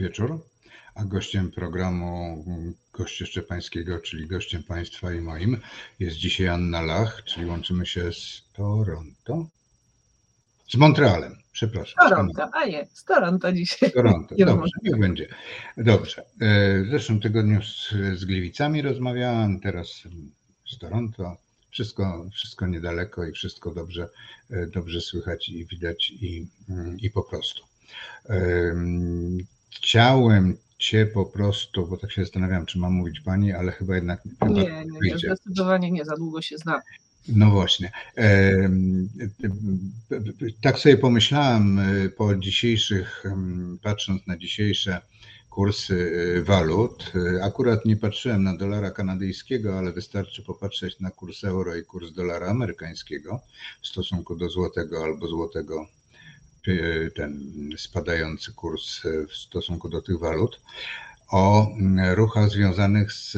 wieczór, a gościem programu Goście Szczepańskiego, czyli gościem Państwa i moim, jest dzisiaj Anna Lach, czyli łączymy się z Toronto, z Montrealem, przepraszam. Toronto, a nie, z Toronto dzisiaj. Toronto, dobrze, niech będzie. Dobrze. E, w zeszłym tygodniu z, z Gliwicami rozmawiałam, teraz z Toronto. Wszystko, wszystko niedaleko i wszystko dobrze, e, dobrze słychać i widać i, i po prostu. Chciałem Cię po prostu, bo tak się zastanawiam, czy mam mówić Pani, ale chyba jednak nie. Nie, nie, zdecydowanie nie, za długo się zna. No właśnie. Tak sobie pomyślałem e, po dzisiejszych, patrząc na dzisiejsze kursy e, walut. E, akurat nie patrzyłem na dolara kanadyjskiego, ale wystarczy popatrzeć na kurs euro i kurs dolara amerykańskiego w stosunku do złotego albo złotego ten spadający kurs w stosunku do tych walut, o ruchach związanych z,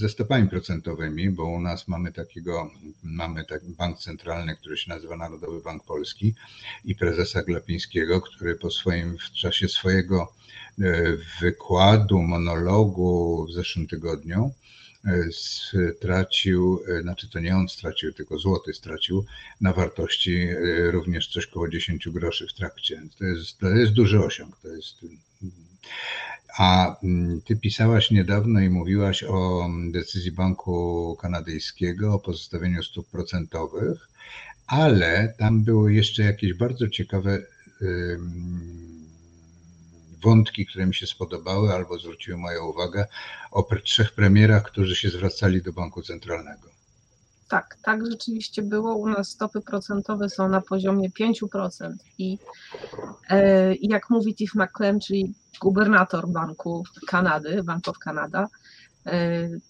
ze stopami procentowymi, bo u nas mamy takiego, mamy taki bank centralny, który się nazywa Narodowy Bank Polski i prezesa Glapińskiego, który po swoim, w czasie swojego wykładu, monologu w zeszłym tygodniu stracił, e, znaczy to nie on stracił, tylko złoty stracił na wartości e, również coś koło 10 groszy w trakcie. To jest, to jest duży osiąg. To jest, a mm, ty pisałaś niedawno i mówiłaś o decyzji Banku Kanadyjskiego o pozostawieniu stóp procentowych, ale tam były jeszcze jakieś bardzo ciekawe wątki, które mi się spodobały albo zwróciły moją uwagę o trzech premierach, którzy się zwracali do Banku Centralnego. Tak, tak rzeczywiście było. U nas stopy procentowe są na poziomie 5% i e, jak mówi Tiff McClem, czyli gubernator Banku Kanady, Bank of Canada,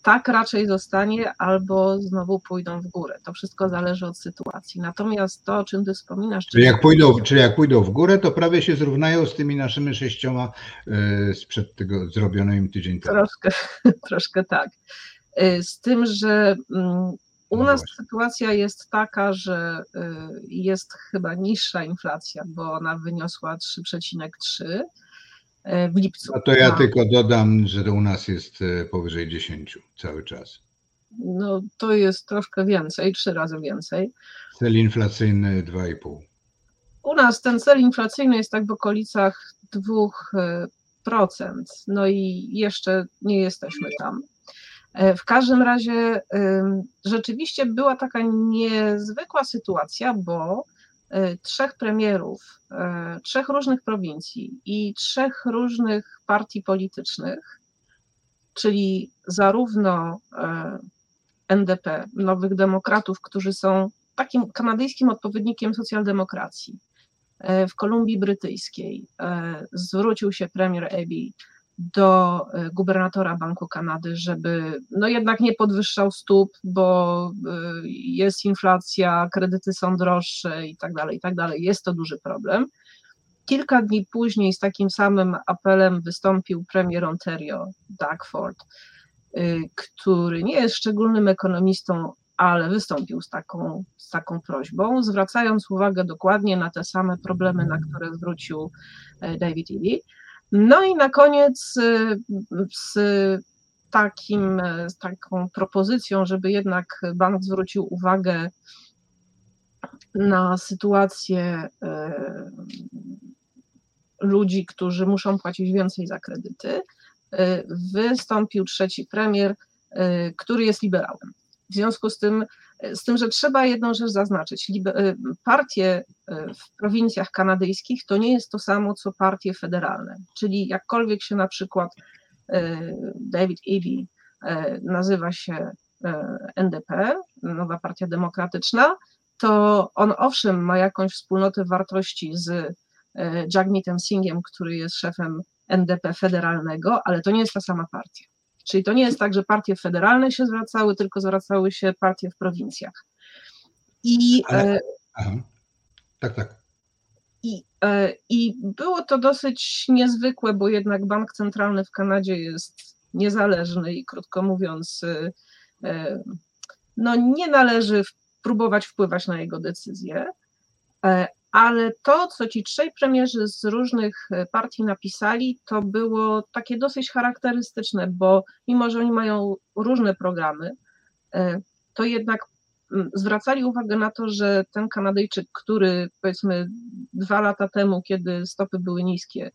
tak raczej zostanie, albo znowu pójdą w górę. To wszystko zależy od sytuacji. Natomiast to, o czym ty wspominasz. Czyli jak pójdą, czyli jak pójdą w górę, to prawie się zrównają z tymi naszymi sześcioma e, sprzed tego zrobionymi tydzień temu. Troszkę, troszkę tak. E, z tym, że mm, u no nas sytuacja jest taka, że jest chyba niższa inflacja, bo ona wyniosła 3,3 E, w lipcu. A to ja tylko dodam, że u nas jest e, powyżej 10 cały czas. No to jest troszkę więcej, trzy razy więcej. Cel inflacyjny 2,5. U nas ten cel inflacyjny jest tak w okolicach 2%, e, no i jeszcze nie jesteśmy tam. W każdym razie rzeczywiście była taka niezwykła sytuacja, bo E, trzech premierów, e, trzech różnych prowincji i trzech różnych partii politycznych, czyli zarówno e, NDP, Nowych Demokratów, którzy są takim kanadyjskim odpowiednikiem socjaldemokracji. W Kolumbii Brytyjskiej zwrócił się premier Abbey do e, gubernatora Banku Kanady, żeby no jednak nie podwyższał stóp, bo e, jest inflacja, kredyty są droższe i tak dalej, i tak dalej. Jest to duży problem. Kilka dni później z takim samym apelem wystąpił premier Ontario, Doug Ford, e, który nie jest szczególnym ekonomistą, ale wystąpił z taką, z taką prośbą, zwracając uwagę dokładnie na te same problemy, na które zwrócił David Ely. No i na koniec y, z takim, z taką propozycją, żeby jednak bank zwrócił uwagę na sytuację y, ludzi, którzy muszą płacić więcej za kredyty, y, wystąpił trzeci premier, który jest liberałem. W związku z tym z tym, że trzeba jedną rzecz zaznaczyć. Y, partie y, w prowincjach kanadyjskich to nie jest to samo, co partie federalne. Czyli jakkolwiek się na przykład y, David Eby nazywa się NDP, Nowa Partia Demokratyczna, to on owszem ma jakąś wspólnotę wartości z Jagmeetem Singhiem, który jest szefem NDP federalnego, ale to nie jest ta sama partia. Czyli to nie jest tak, że partie federalne się zwracały, tylko zwracały się partie w prowincjach. I, Ale, e, tak, tak. I, e, I było to dosyć niezwykłe, bo jednak bank centralny w Kanadzie jest niezależny i krótko mówiąc, e, no nie należy próbować wpływać na jego decyzje, ale to, co ci trzej premierzy z różnych partii napisali, to było takie dosyć charakterystyczne, bo mimo, że oni mają różne programy, to jednak mm, zwracali uwagę na to, że ten Kanadyjczyk, który powiedzmy dwa lata temu, kiedy stopy były niskie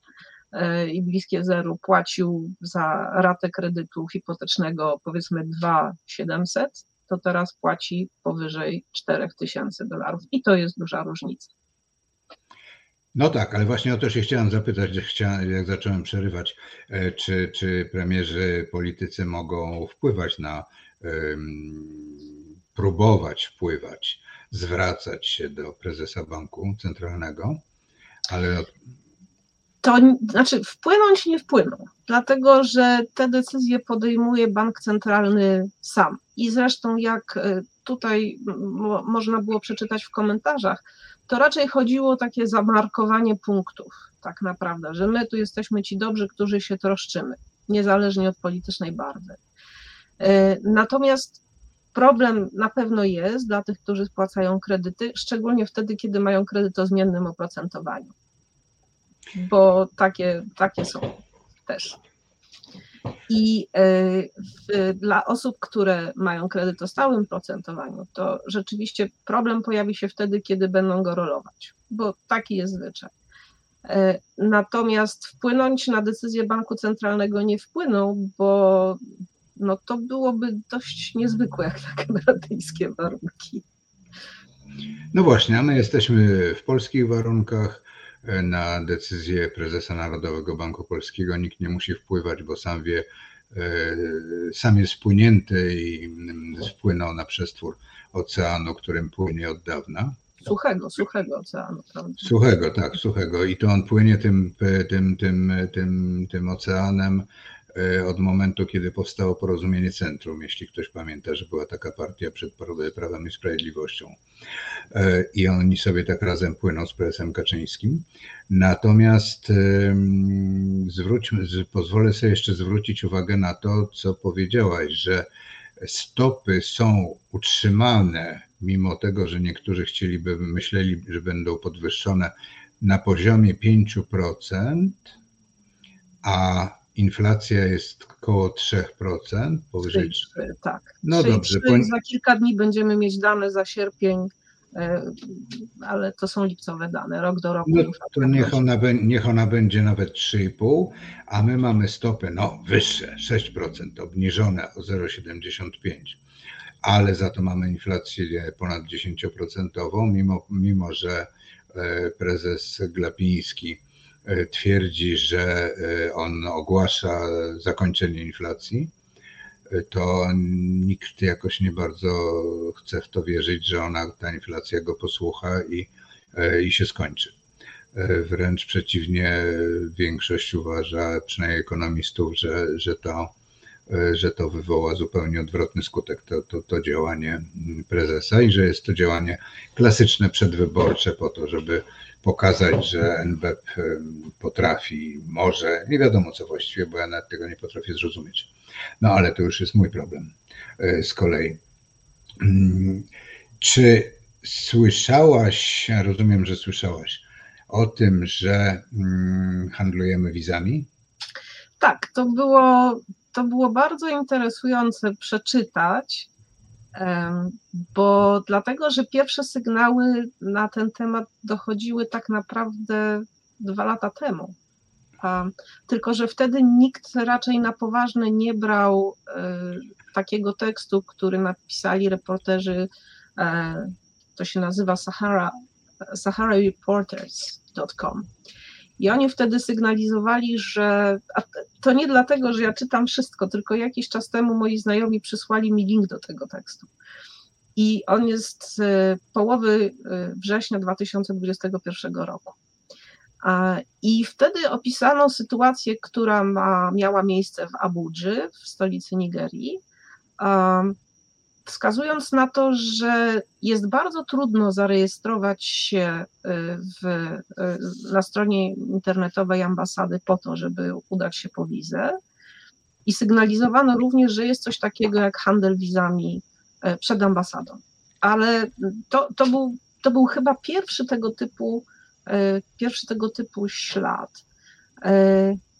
e, i bliskie zeru, płacił za ratę kredytu hipotecznego powiedzmy 2,700, to teraz płaci powyżej 4000 dolarów i to jest duża różnica. No tak, ale właśnie o to się chciałem zapytać, jak zacząłem przerywać, e, czy, czy premierzy, politycy mogą wpływać na próbować wpływać, zwracać się do prezesa banku centralnego, ale. To znaczy, wpłynąć nie wpłyną, dlatego że te decyzje podejmuje bank centralny sam. I zresztą, jak e, tutaj można było przeczytać w komentarzach, to raczej chodziło o takie zamarkowanie punktów, tak naprawdę, że my tu jesteśmy ci dobrzy, którzy się troszczymy, niezależnie od politycznej barwy. E, natomiast problem na pewno jest dla tych, którzy spłacają kredyty, szczególnie wtedy, kiedy mają kredyt o zmiennym oprocentowaniu, bo takie, takie są też. I e, dla osób, które mają kredyt o stałym procentowaniu, to rzeczywiście problem pojawi się wtedy, kiedy będą go rolować, bo taki jest zwyczaj. E, natomiast wpłynąć na decyzję banku centralnego nie wpłyną, bo no to byłoby dość niezwykłe jak na kanadyjskie warunki. No właśnie, a my jesteśmy w polskich warunkach. Na decyzję prezesa Narodowego Banku Polskiego nikt nie musi wpływać, bo sam wie, e, sam jest wpłynięty i mm, wpłynął na przestwór oceanu, którym płynie od dawna. Suchego, suchego oceanu, prawda? Suchego, tak, suchego. I to on płynie tym, tym, tym, tym, tym oceanem od momentu, kiedy powstało porozumienie centrum, jeśli ktoś pamięta, że była taka partia przed Prawem i Sprawiedliwością. E, I oni sobie tak razem płyną z prezesem Kaczyńskim. Natomiast zwróćmy, pozwolę sobie jeszcze zwrócić uwagę na to, co powiedziałaś, że stopy są utrzymane, mimo tego, że niektórzy chcieliby, myśleli, że będą podwyższone na poziomie 5%, a inflacja jest około 3%, powyżej 3. Tak. No 3, dobrze. 3, za kilka dni będziemy mieć dane za sierpień, e, ale to są lipcowe dane, rok do roku. No to niech ona, niech ona będzie nawet 3,5, a my mamy stopy no, wyższe, 6%, obniżone o 0,75, ale za to mamy inflację ponad 10%, mimo, mimo że e, prezes Glapiński twierdzi, że e, on ogłasza zakończenie inflacji, e, to nikt jakoś nie bardzo chce w to wierzyć, że ona, ta inflacja go posłucha i, i się skończy. Wręcz przeciwnie, większość uważa, przynajmniej ekonomistów, że, że, to, że to wywoła zupełnie odwrotny skutek, to, to, to działanie prezesa i że jest to działanie klasyczne przedwyborcze po to, żeby pokazać, że NBP potrafi, może, nie wiadomo co właściwie, bo ja nawet tego nie potrafię zrozumieć. No ale to już jest mój problem e, z kolei. Mm, czy słyszałaś, rozumiem, że słyszałaś o tym, że mm, handlujemy wizami? Tak, to było, to było bardzo interesujące przeczytać bo dlatego, że pierwsze sygnały na ten temat dochodziły tak naprawdę dwa lata temu. Tylko, że wtedy nikt raczej na poważne nie brał e, takiego tekstu, który napisali reporterzy, e, to się nazywa Sahara, SaharaReporters.com. I oni wtedy sygnalizowali, że to nie dlatego, że ja czytam wszystko, tylko jakiś czas temu moi znajomi przysłali mi link do tego tekstu. I on jest z połowy e, września 2021 roku. I wtedy opisano sytuację, która ma, miała miejsce w Abudży, w stolicy Nigerii wskazując na to, że jest bardzo trudno zarejestrować się y, w, y, na stronie internetowej ambasady po to, żeby udać się po wizę. I sygnalizowano również, że jest coś takiego jak handel wizami y, przed ambasadą. Ale to, to był to był chyba pierwszy tego typu, pierwszy tego typu ślad.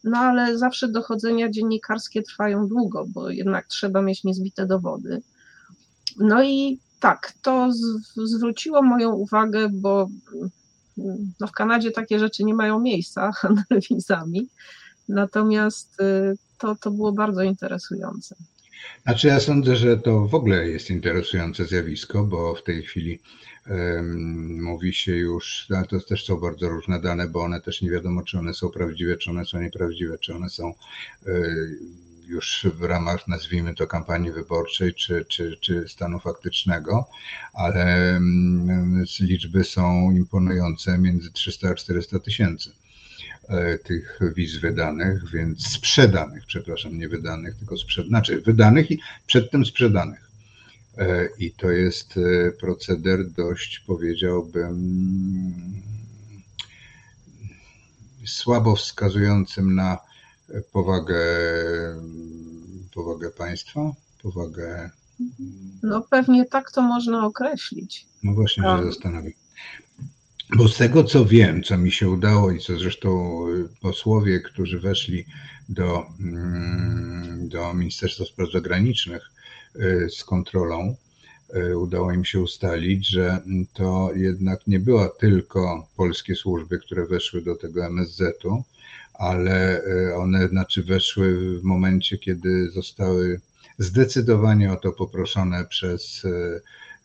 No ale zawsze dochodzenia dziennikarskie trwają długo, bo jednak trzeba mieć niezbite dowody. No i tak, to zwróciło moją uwagę, bo no w Kanadzie takie rzeczy nie mają miejsca, handel wizami, natomiast y, to, to było bardzo interesujące. Znaczy ja sądzę, że to w ogóle jest interesujące zjawisko, bo w tej chwili um, mówi się już, ale to też są bardzo różne dane, bo one też nie wiadomo, czy one są prawdziwe, czy one są nieprawdziwe, czy one są y, już w ramach, nazwijmy to, kampanii wyborczej czy, czy, czy stanu faktycznego, ale um, liczby są imponujące między 300 a 400 tysięcy. E, tych wiz wydanych, więc sprzedanych, przepraszam, nie wydanych, tylko sprzedanych, znaczy wydanych i przedtem sprzedanych. E, I to jest e, proceder dość, powiedziałbym, słabo wskazującym na powagę, powagę państwa, powagę. No pewnie tak to można określić. No właśnie się zastanawiam. Bo z tego co wiem, co mi się udało i co zresztą y, posłowie, którzy weszli do, mm, do Ministerstwa Spraw Zagranicznych y, z kontrolą, y, udało im się ustalić, że to jednak nie była tylko polskie służby, które weszły do tego MSZ-u, ale one znaczy weszły w momencie, kiedy zostały zdecydowanie o to poproszone przez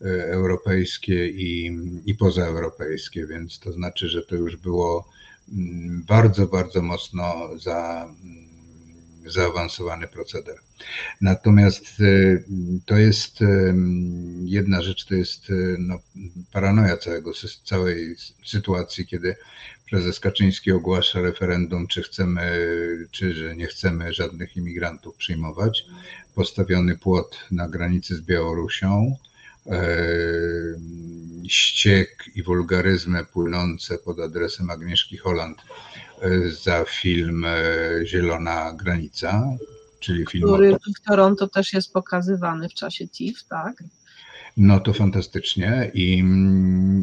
E, europejskie i, i pozaeuropejskie, więc to znaczy, że to już było mm, bardzo, bardzo mocno za, mm, zaawansowany proceder. Natomiast e, to jest e, jedna rzecz, to jest no, paranoja całego, całej sytuacji, kiedy prezes Kaczyński ogłasza referendum, czy chcemy, czy że nie chcemy żadnych imigrantów przyjmować. Postawiony płot na granicy z Białorusią ściek i wulgaryzmy płynące pod adresem Agnieszki Holland e, za film e, Zielona Granica, czyli film. Który w Toronto też jest pokazywany w czasie TIFF, tak? No to fantastycznie i,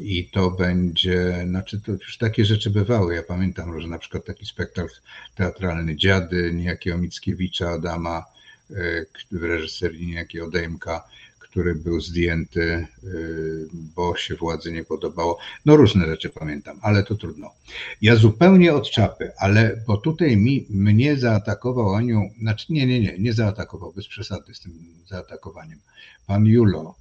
i to będzie, znaczy to już takie rzeczy bywały. Ja pamiętam, że na przykład taki spektakl teatralny Dziady, niejakiego Mickiewicza, Adama e, w reżyserii niejakiego Dejmka który był zdjęty, y, bo się władzy nie podobało. No różne rzeczy pamiętam, ale to trudno. Ja zupełnie od czapy, ale bo tutaj mi, mnie zaatakował Aniu, znaczy nie, nie, nie, nie zaatakował, bez przesady z tym zaatakowaniem. Pan Julo,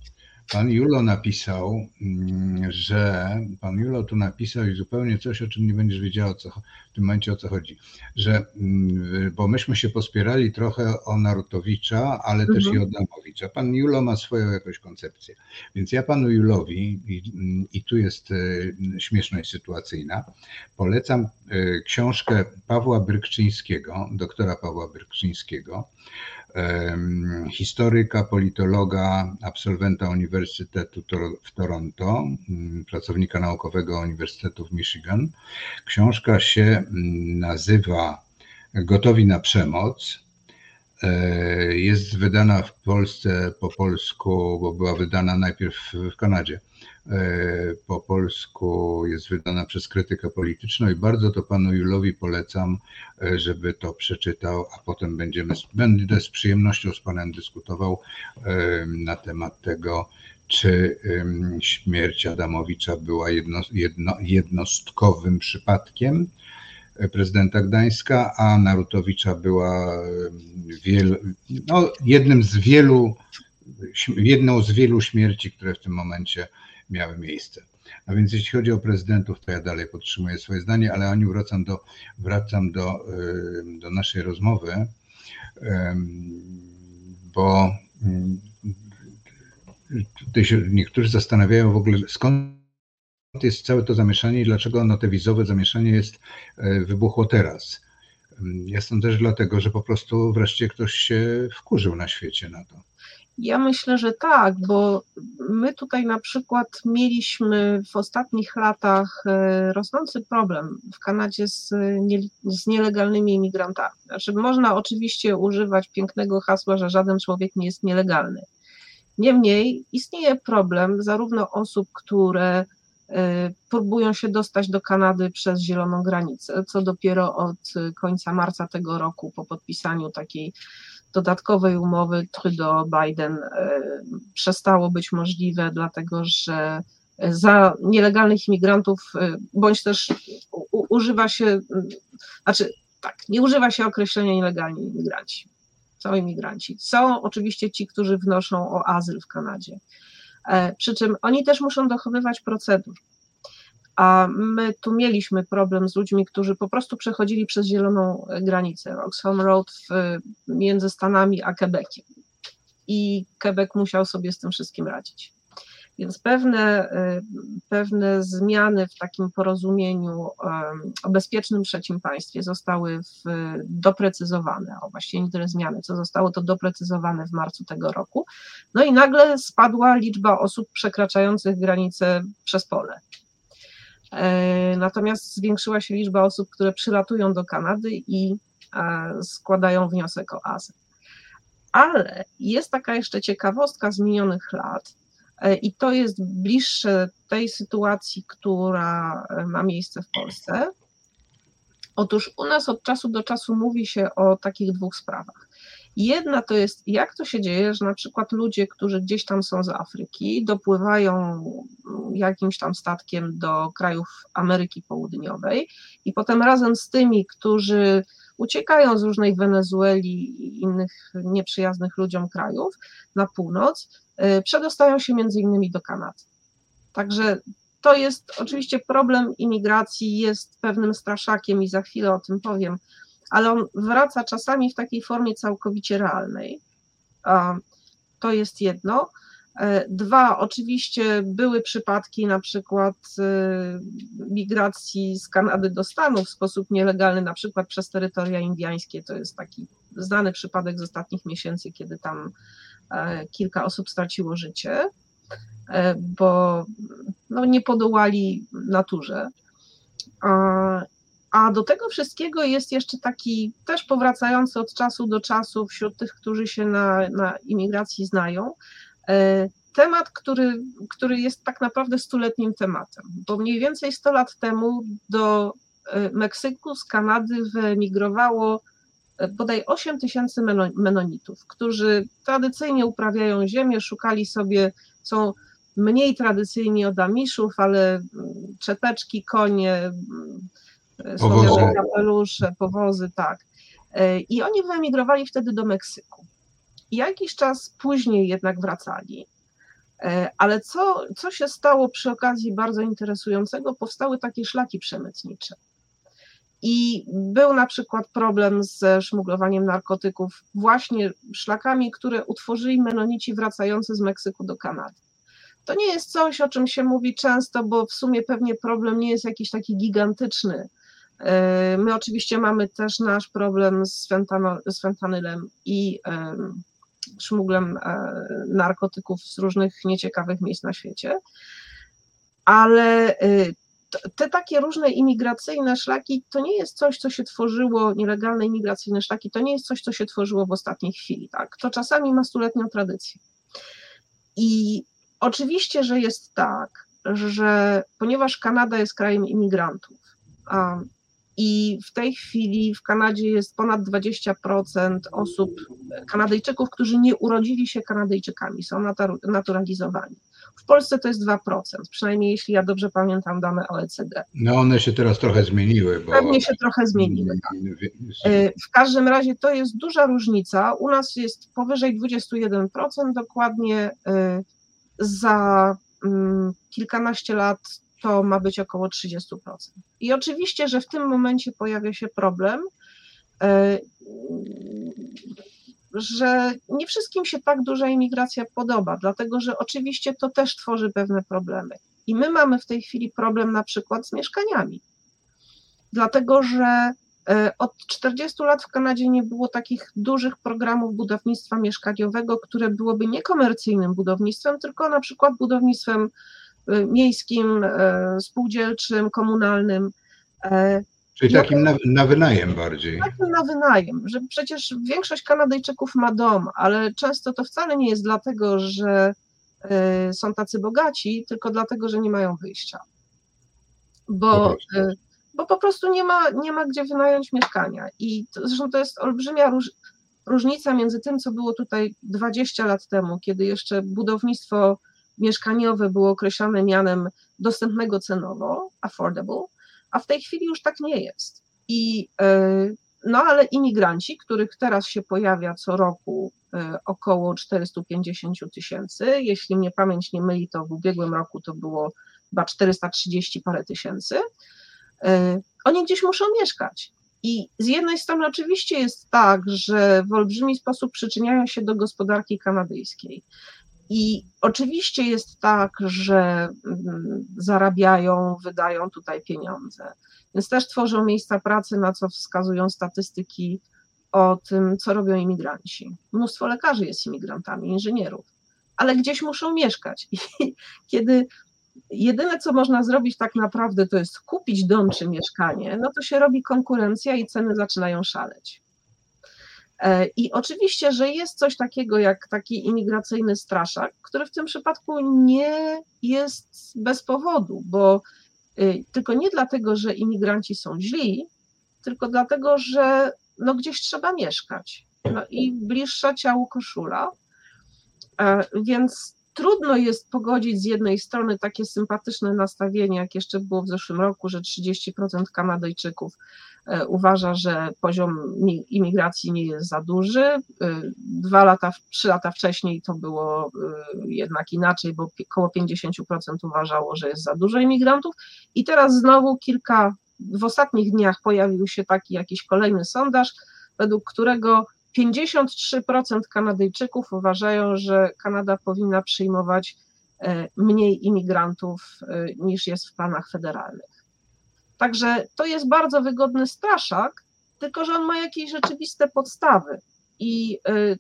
Pan Julo napisał, mm, że pan Julo tu napisał i zupełnie coś, o czym nie będziesz wiedział co, w tym momencie o co chodzi, że mm, bo myśmy się pospierali trochę o Narutowicza, ale też mhm. i o Damowicza. Pan Julo ma swoją jakąś koncepcję. Więc ja panu Julowi, i, i tu jest y, śmieszność sytuacyjna, polecam y, książkę Pawła Brykczyńskiego, doktora Pawła Brykczyńskiego, historyka, politologa, absolwenta Uniwersytetu w Toronto, mm, pracownika naukowego Uniwersytetu w Michigan. Książka się mm, nazywa Gotowi na przemoc. E, jest wydana w Polsce po polsku, bo była wydana najpierw w Kanadzie po polsku jest wydana przez krytykę polityczną i bardzo to panu Julowi polecam, e, żeby to przeczytał, a potem będziemy, będę z przyjemnością z panem dyskutował e, na temat tego, czy śmierć Adamowicza była jedno, jedno, jednostkowym przypadkiem prezydenta Gdańska, a Narutowicza była wiel, no, jednym z wielu, jedną z wielu śmierci, które w tym momencie miały miejsce. A więc jeśli chodzi o prezydentów, to ja dalej podtrzymuję swoje zdanie, ale Aniu wracam do, wracam do, do naszej rozmowy, bo tutaj się niektórzy zastanawiają w ogóle skąd jest całe to zamieszanie i dlaczego ono, te wizowe zamieszanie jest, e, wybuchło teraz. Ja sądzę, że dlatego, że po prostu wreszcie ktoś się wkurzył na świecie na to. Ja myślę, że tak, bo my tutaj na przykład mieliśmy w ostatnich latach e, rosnący problem w Kanadzie z, nie, z nielegalnymi imigrantami. Znaczy, można oczywiście używać pięknego hasła, że żaden człowiek nie jest nielegalny. Niemniej istnieje problem zarówno osób, które próbują się dostać do Kanady przez zieloną granicę, co dopiero od końca marca tego roku, po podpisaniu takiej dodatkowej umowy Trudeau-Biden, przestało być możliwe, dlatego że za nielegalnych imigrantów, bądź też używa się, znaczy tak, nie używa się określenia nielegalni imigranci. Są imigranci. Są oczywiście ci, którzy wnoszą o azyl w Kanadzie. E, przy czym oni też muszą dochowywać procedur. A my tu mieliśmy problem z ludźmi, którzy po prostu przechodzili przez zieloną granicę, Roxham Road w, między Stanami a Quebeciem. I Quebec musiał sobie z tym wszystkim radzić. Więc pewne, y, pewne zmiany w takim porozumieniu o bezpiecznym trzecim państwie zostały w, doprecyzowane, o właściwie nie tyle zmiany, co zostało to doprecyzowane w marcu tego roku. No i nagle spadła liczba osób przekraczających granicę przez pole. E, natomiast zwiększyła się liczba osób, które przylatują do Kanady i e, składają wniosek o azyl. Ale jest taka jeszcze ciekawostka z minionych lat, E, I to jest bliższe tej sytuacji, która ma miejsce w Polsce. Otóż u nas od czasu do czasu mówi się o takich dwóch sprawach. Jedna to jest, jak to się dzieje, że na przykład ludzie, którzy gdzieś tam są z Afryki, dopływają jakimś tam statkiem do krajów Ameryki Południowej i potem razem z tymi, którzy uciekają z różnej Wenezueli i innych nieprzyjaznych ludziom krajów na północ, y, przedostają się między innymi do Kanady. Także to jest oczywiście problem imigracji, jest pewnym straszakiem i za chwilę o tym powiem, ale on wraca czasami w takiej formie całkowicie realnej. To jest jedno. E, dwa, oczywiście były przypadki na przykład e, migracji z Kanady do Stanów w sposób nielegalny, na przykład przez terytoria indiańskie. To jest taki znany przypadek z ostatnich miesięcy, kiedy tam e, kilka osób straciło życie, bo no, nie podołali naturze. A do tego wszystkiego jest jeszcze taki też powracający od czasu do czasu wśród tych, którzy się na, na imigracji znają, E, temat, który, który jest tak naprawdę stuletnim tematem, bo mniej więcej 100 lat temu do e, Meksyku z Kanady wyemigrowało e, bodaj 8 tysięcy menonitów, którzy tradycyjnie uprawiają ziemię, szukali sobie, są mniej tradycyjni od Amiszów, ale mm, czepeczki, konie, słomiane kapelusze, powozy, tak. I oni wyemigrowali wtedy do Meksyku. Jakiś czas później jednak wracali. E, ale co, co się stało przy okazji bardzo interesującego? Powstały takie szlaki przemytnicze. I był na przykład problem ze szmuglowaniem narkotyków właśnie szlakami, które utworzyli menonici wracający z Meksyku do Kanady. To nie jest coś, o czym się mówi często, bo w sumie pewnie problem nie jest jakiś taki gigantyczny. E, my oczywiście mamy też nasz problem z, fentano, z fentanylem i szmuglem e, narkotyków z różnych nieciekawych miejsc na świecie. Ale y, te takie różne imigracyjne szlaki to nie jest coś, co się tworzyło, nielegalne imigracyjne szlaki, to nie jest coś, co się tworzyło w ostatniej chwili. Tak? To czasami ma stuletnią tradycję. I oczywiście, że jest tak, że ponieważ Kanada jest krajem imigrantów, i w tej chwili w Kanadzie jest ponad 20% osób, Kanadyjczyków, którzy nie urodzili się Kanadyjczykami, są naturalizowani. W Polsce to jest 2%, przynajmniej jeśli ja dobrze pamiętam dane OECD. No one się teraz trochę zmieniły. Bo... Pewnie się trochę zmieniły. Tak. E, w każdym razie to jest duża różnica. U nas jest powyżej 21%, dokładnie e, za mm, kilkanaście lat to ma być około 30%. I oczywiście, że w tym momencie pojawia się problem, e, że nie wszystkim się tak duża imigracja podoba, dlatego że oczywiście to też tworzy pewne problemy. I my mamy w tej chwili problem na przykład z mieszkaniami, dlatego że e, od 40 lat w Kanadzie nie było takich dużych programów budownictwa mieszkaniowego, które byłoby niekomercyjnym budownictwem, tylko na przykład budownictwem miejskim, y, spółdzielczym, komunalnym. E, Czyli takim na, na, wynajem bardziej. Takim na wynajem, że przecież większość Kanadyjczyków ma dom, ale często to wcale nie jest dlatego, że y, są tacy bogaci, tylko dlatego, że nie mają wyjścia. bo, po bo po prostu nie ma, nie ma gdzie wynająć mieszkania. I to, zresztą to jest olbrzymia róż, różnica między tym, co było tutaj 20 lat temu, kiedy jeszcze budownictwo mieszkaniowe było określane mianem dostępnego cenowo, affordable, a w tej chwili już tak nie jest. I e, no ale imigranci, których teraz się pojawia co roku e, około 450 tysięcy, jeśli mnie pamięć nie myli, to w ubiegłym roku to było chyba 430 parę tysięcy, e, oni gdzieś muszą mieszkać. I z jednej strony oczywiście jest tak, że w olbrzymi sposób przyczyniają się do gospodarki kanadyjskiej. I oczywiście jest tak, że mm, zarabiają, wydają tutaj pieniądze, więc też tworzą miejsca pracy, na co wskazują statystyki o tym, co robią imigranci. Mnóstwo lekarzy jest imigrantami, inżynierów, ale gdzieś muszą mieszkać. I kiedy jedyne, co można zrobić tak naprawdę, to jest kupić dom czy mieszkanie, no to się robi konkurencja i ceny zaczynają szaleć. E, I oczywiście, że jest coś takiego jak taki imigracyjny straszak, który w tym przypadku nie jest bez powodu, bo y, tylko nie dlatego, że imigranci są źli, tylko dlatego, że no gdzieś trzeba mieszkać. No i bliższa ciału koszula. E, więc trudno jest pogodzić z jednej strony takie sympatyczne nastawienie, jak jeszcze było w zeszłym roku, że 30% Kanadyjczyków uważa, że poziom imigracji nie jest za duży. E, dwa lata, trzy lata wcześniej to było e, jednak inaczej, bo około 50% uważało, że jest za dużo imigrantów. I teraz znowu kilka, w ostatnich dniach pojawił się taki jakiś kolejny sondaż, według którego 53% Kanadyjczyków uważają, że Kanada powinna przyjmować e, mniej imigrantów e, niż jest w planach federalnych. Także to jest bardzo wygodny straszak, tylko że on ma jakieś rzeczywiste podstawy. I, e,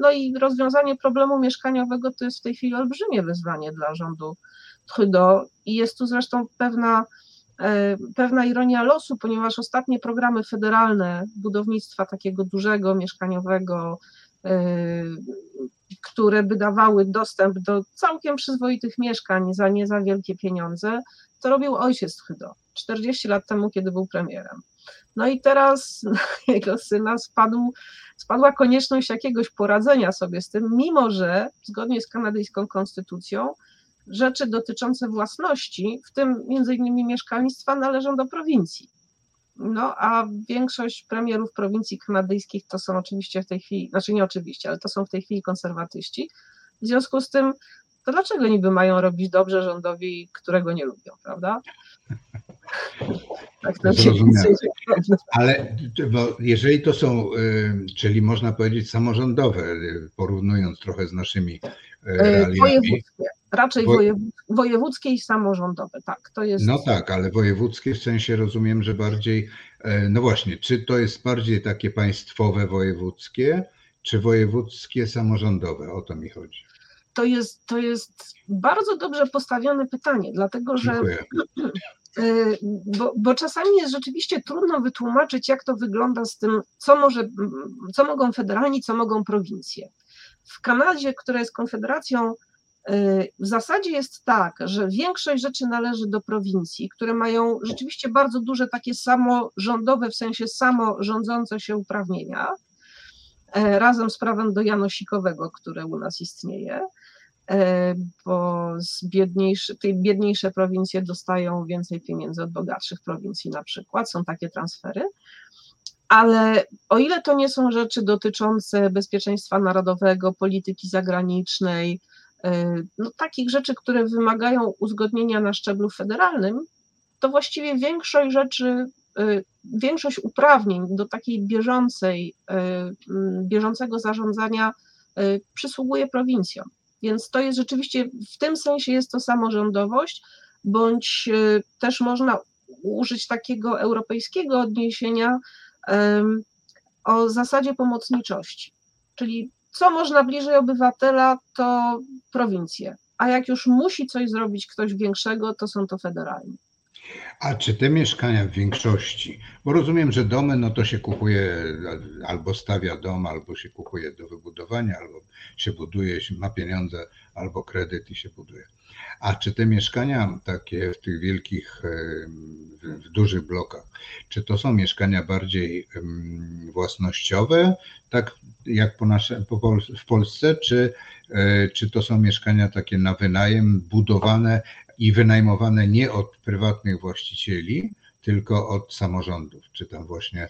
no i rozwiązanie problemu mieszkaniowego to jest w tej chwili olbrzymie wyzwanie dla rządu Trudeau i jest tu zresztą pewna E, pewna ironia losu, ponieważ ostatnie programy federalne budownictwa takiego dużego, mieszkaniowego, które by dawały dostęp do całkiem przyzwoitych mieszkań za nie za wielkie pieniądze, to robił ojciec Trudeau 40 lat temu, kiedy był premierem. No i teraz jego syna spadł, spadła konieczność jakiegoś poradzenia sobie z tym, mimo że zgodnie z kanadyjską konstytucją rzeczy dotyczące własności, w tym między innymi mieszkalnictwa, należą do prowincji. No, a większość premierów prowincji kanadyjskich to są oczywiście w tej chwili, znaczy nie oczywiście, ale to są w tej chwili konserwatyści. W związku z tym, to dlaczego niby mają robić dobrze rządowi, którego nie lubią, prawda? Tak to Zrozumiałe. Ale bo jeżeli to są, y, czyli można powiedzieć samorządowe, y, porównując trochę z naszymi y, realiami. Wojewódzkie. Raczej Wo... wojewódzkie i samorządowe, tak, to jest. No tak, ale wojewódzkie w sensie rozumiem, że bardziej, no właśnie, czy to jest bardziej takie państwowe wojewódzkie, czy wojewódzkie samorządowe? O to mi chodzi. To jest, to jest bardzo dobrze postawione pytanie, dlatego że. E, bo, bo, czasami jest rzeczywiście trudno wytłumaczyć, jak to wygląda z tym, co, może, co mogą federalni, co mogą prowincje. W Kanadzie, która jest konfederacją w zasadzie jest tak, że większość rzeczy należy do prowincji, które mają rzeczywiście bardzo duże takie samorządowe, w sensie samorządzące się uprawnienia, e, razem z prawem do Janosikowego, które u nas istnieje, bo z biedniejszy, te biedniejsze prowincje dostają więcej pieniędzy od bogatszych prowincji na przykład, są takie transfery. Ale o ile to nie są rzeczy dotyczące bezpieczeństwa narodowego, polityki zagranicznej, E, no, takich rzeczy, które wymagają uzgodnienia na szczeblu federalnym, to właściwie większość rzeczy, e, większość uprawnień do takiej bieżącej, e, bieżącego zarządzania przysługuje prowincjom. Więc to jest rzeczywiście, w tym sensie jest to samorządowość, bądź też można użyć takiego europejskiego odniesienia o zasadzie pomocniczości. Czyli co można bliżej obywatela, to prowincje. A jak już musi coś zrobić ktoś większego, to są to federalni. A czy te mieszkania w większości, bo rozumiem, że domy, no to się kupuje, albo stawia dom, albo się kupuje do wybudowania, albo się buduje, ma pieniądze, albo kredyt i się buduje. A czy te mieszkania takie w tych wielkich, w dużych blokach, czy to są mieszkania bardziej własnościowe, tak jak po nasze, po, w Polsce, czy, e, czy to są mieszkania takie na wynajem, budowane i wynajmowane nie od prywatnych właścicieli, tylko od samorządów, czy tam właśnie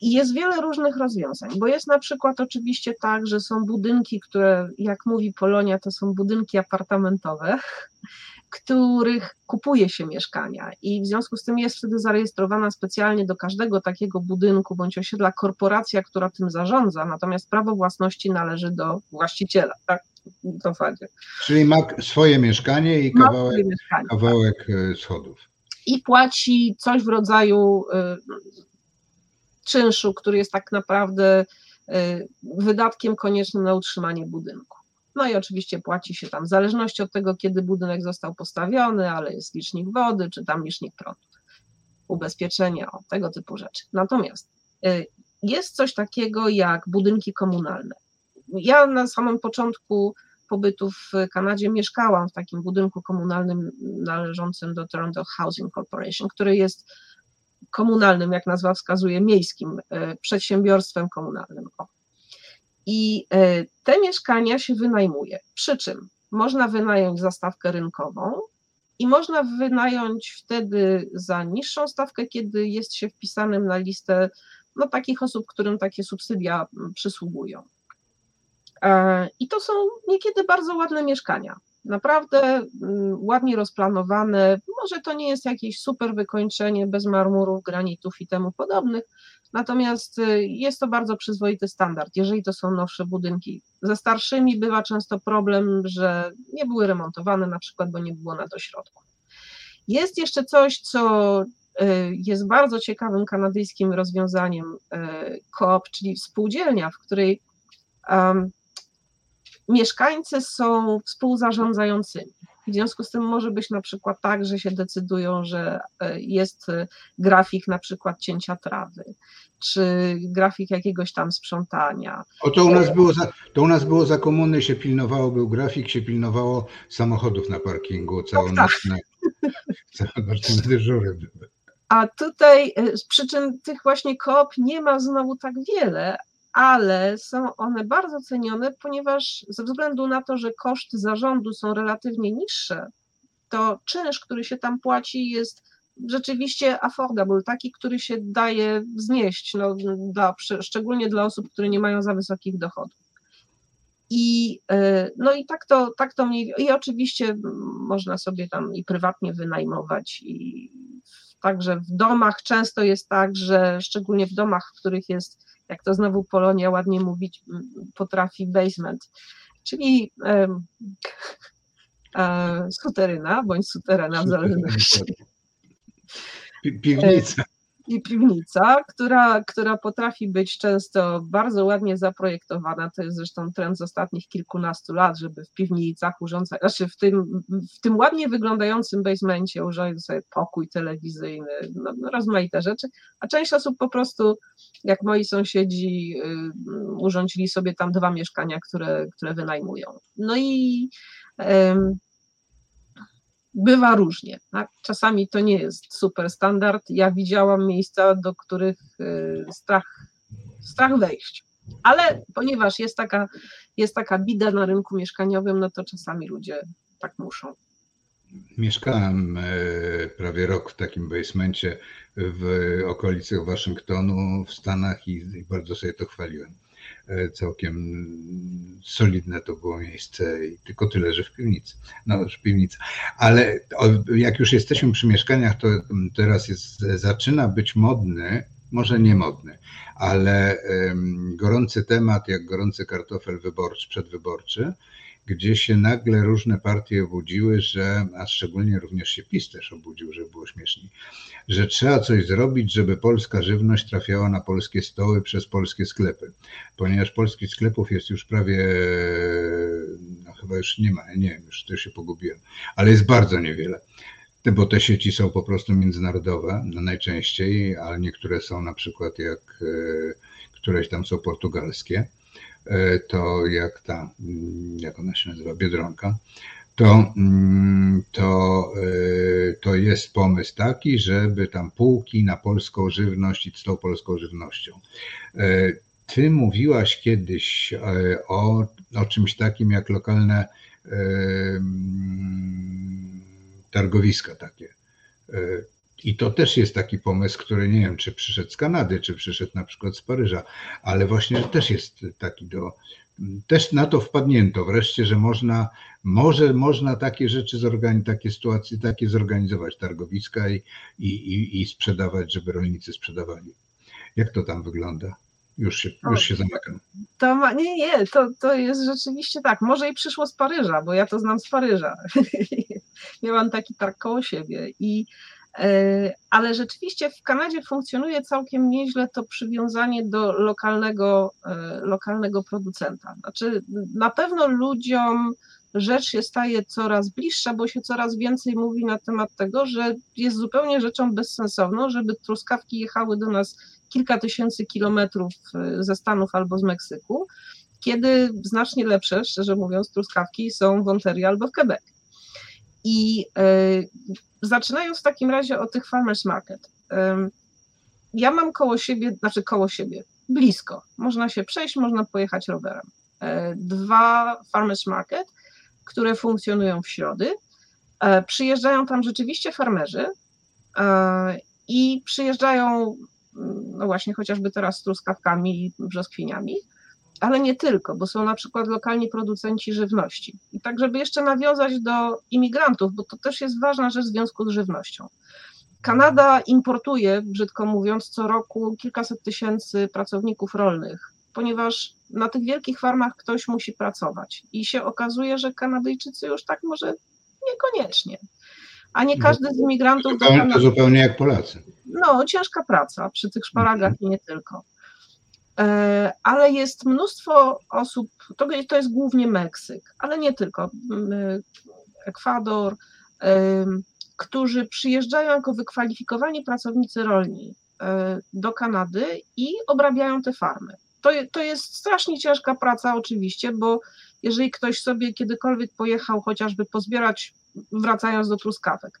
jest wiele różnych rozwiązań, bo jest na przykład oczywiście tak, że są budynki, które, jak mówi Polonia, to są budynki apartamentowe, których kupuje się mieszkania i w związku z tym jest wtedy zarejestrowana specjalnie do każdego takiego budynku bądź osiedla korporacja, która tym zarządza, natomiast prawo własności należy do właściciela, tak? W zasadzie. Czyli ma swoje mieszkanie i kawałek, mieszkanie, kawałek tak. schodów. I płaci coś w rodzaju y, czynszu, który jest tak naprawdę y, wydatkiem koniecznym na utrzymanie budynku. No i oczywiście płaci się tam w zależności od tego, kiedy budynek został postawiony, ale jest licznik wody, czy tam licznik prądu, ubezpieczenia, o, tego typu rzeczy. Natomiast jest coś takiego jak budynki komunalne. Ja na samym początku pobytu w Kanadzie mieszkałam w takim budynku komunalnym należącym do Toronto Housing Corporation, który jest komunalnym, jak nazwa wskazuje, miejskim e, przedsiębiorstwem komunalnym. I e, te mieszkania się wynajmuje. Przy czym można wynająć za stawkę rynkową i można wynająć wtedy za niższą stawkę, kiedy jest się wpisanym na listę no, takich osób, którym takie subsydia przysługują. E, I to są niekiedy bardzo ładne mieszkania naprawdę mm, ładnie rozplanowane. Może to nie jest jakieś super wykończenie bez marmurów, granitów i temu podobnych, natomiast y, jest to bardzo przyzwoity standard, jeżeli to są nowsze budynki. Ze starszymi bywa często problem, że nie były remontowane, na przykład, bo nie było na to środku. Jest jeszcze coś, co y, jest bardzo ciekawym kanadyjskim rozwiązaniem y, czyli spółdzielnia, w której mieszkańcy są współzarządzającymi. W związku z tym może być na przykład tak, że się decydują, że e, jest e, grafik na przykład cięcia trawy, czy grafik jakiegoś tam sprzątania. O to u nas było za, to u nas było za komuny się pilnowało, był grafik, się pilnowało samochodów na parkingu, całonocne, tak. całonocne dyżury były. A tutaj e, z przyczyn tych właśnie koop nie ma znowu tak wiele, ale są one bardzo cenione, ponieważ ze względu na to, że koszty zarządu są relatywnie niższe, to czynsz, który się tam płaci, jest rzeczywiście affordable, taki, który się daje znieść, no, dla, szczególnie dla osób, które nie mają za wysokich dochodów. I, e, no i tak to, tak to mniej, i oczywiście można sobie tam i prywatnie wynajmować i także w domach często jest tak, że szczególnie w domach, w których jest jak to znowu Polonia ładnie mówić potrafi, basement, czyli e, e, suteryna bądź suterena w zależności. Piwnica i piwnica, która, która potrafi być często bardzo ładnie zaprojektowana. To jest zresztą trend z ostatnich kilkunastu lat, żeby w piwnicach urządzać, znaczy w tym, w tym ładnie wyglądającym basemencie urządzić sobie pokój telewizyjny, no, no, rozmaite rzeczy, a część osób po prostu, jak moi sąsiedzi, y, urządzili sobie tam dwa mieszkania, które, które wynajmują. No i bywa różnie. Tak? Czasami to nie jest super standard. Ja widziałam miejsca, do których y, strach, strach wejść. Ale ponieważ jest taka, jest taka bida na rynku mieszkaniowym, no to czasami ludzie tak muszą. Mieszkałem e, prawie rok w takim basemencie w okolicach Waszyngtonu w Stanach i bardzo sobie to chwaliłem. E, całkiem solidne to było miejsce i tylko tyle, że w piwnicy. No, w piwnicy. Ale jak już jesteśmy przy mieszkaniach, to teraz jest, zaczyna być modny, może nie modny, ale gorący temat, jak gorący kartofel wyborczy, przedwyborczy, gdzie się nagle różne partie obudziły, że, a szczególnie również się PiS też obudził, żeby było śmieszniej, że trzeba coś zrobić, żeby polska żywność trafiała na polskie stoły przez polskie sklepy. Ponieważ polskich sklepów jest już prawie, no chyba już nie ma, nie wiem, już też się pogubiłem, ale jest bardzo niewiele bo te sieci są po prostu międzynarodowe no najczęściej, ale niektóre są na przykład jak e, któreś tam są portugalskie. E, to jak ta, mm, jak ona się nazywa, Biedronka, to, mm, to, e, to jest pomysł taki, żeby tam półki na polską żywność i z tą polską żywnością. E, ty mówiłaś kiedyś o, o czymś takim jak lokalne mm, targowiska takie. I to też jest taki pomysł, który nie wiem, czy przyszedł z Kanady, czy przyszedł na przykład z Paryża, ale właśnie też jest taki do. Też na to wpadnięto wreszcie, że można, może można takie rzeczy zorganizować, takie sytuacje, takie zorganizować targowiska i, i, i sprzedawać, żeby rolnicy sprzedawali. Jak to tam wygląda? Już się, już się zamykam. To nie, nie, to, to jest rzeczywiście tak. Może i przyszło z Paryża, bo ja to znam z Paryża. Miałam taki targ koło siebie i ale rzeczywiście w Kanadzie funkcjonuje całkiem nieźle to przywiązanie do lokalnego, e, lokalnego producenta. Znaczy, na pewno ludziom rzecz się staje coraz bliższa, bo się coraz więcej mówi na temat tego, że jest zupełnie rzeczą bezsensowną, żeby truskawki jechały do nas kilka tysięcy kilometrów e, ze Stanów albo z Meksyku, kiedy znacznie lepsze, szczerze mówiąc, truskawki są w Ontario albo w Quebec. I zaczynając w takim razie od tych farmers market. Ja mam koło siebie, znaczy koło siebie, blisko. Można się przejść, można pojechać rowerem. E, dwa farmers market, które funkcjonują w środy. E, przyjeżdżają tam rzeczywiście farmerzy e, i przyjeżdżają, no właśnie, chociażby teraz z truskawkami i brzoskwiniami ale nie tylko, bo są na przykład lokalni producenci żywności. I tak, żeby jeszcze nawiązać do imigrantów, bo to też jest ważna rzecz w związku z żywnością. Kanada importuje, brzydko mówiąc, co roku kilkaset tysięcy pracowników rolnych, ponieważ na tych wielkich farmach ktoś musi pracować. I się okazuje, że Kanadyjczycy już tak może niekoniecznie. A nie każdy z imigrantów. Zupełnie, Kanady... To zupełnie jak Polacy. No, ciężka praca przy tych szparagach i nie tylko. E, ale jest mnóstwo osób, to, to jest głównie Meksyk, ale nie tylko, Ekwador, którzy przyjeżdżają jako wykwalifikowani pracownicy rolni e, do Kanady i obrabiają te farmy. To, to jest strasznie ciężka praca, oczywiście, bo jeżeli ktoś sobie kiedykolwiek pojechał chociażby pozbierać, wracając do truskawek, e,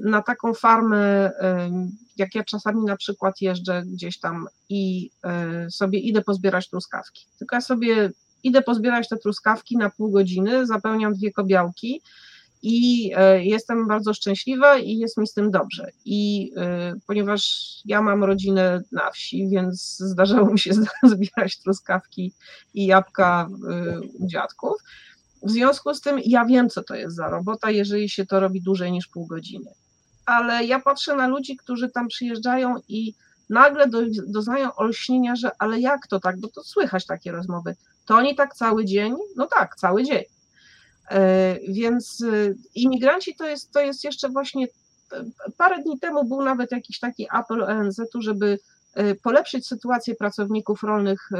na taką farmę jak ja czasami na przykład jeżdżę gdzieś tam i e, sobie idę pozbierać truskawki. Tylko ja sobie idę pozbierać te truskawki na pół godziny, zapełniam dwie kobiałki i jestem bardzo szczęśliwa i jest mi z tym dobrze. I ponieważ ja mam rodzinę na wsi, więc zdarzało mi się zbierać truskawki i jabłka u dziadków. W związku z tym ja wiem, co to jest za robota, jeżeli się to robi dłużej niż pół godziny ale ja patrzę na ludzi, którzy tam przyjeżdżają i nagle do, doznają olśnienia, że ale jak to tak, bo to słychać takie rozmowy. To oni tak cały dzień? No tak, cały dzień. E, więc e, imigranci to jest, to jest jeszcze właśnie, e, parę dni temu był nawet jakiś taki apel ONZ-u, żeby polepszyć sytuację pracowników rolnych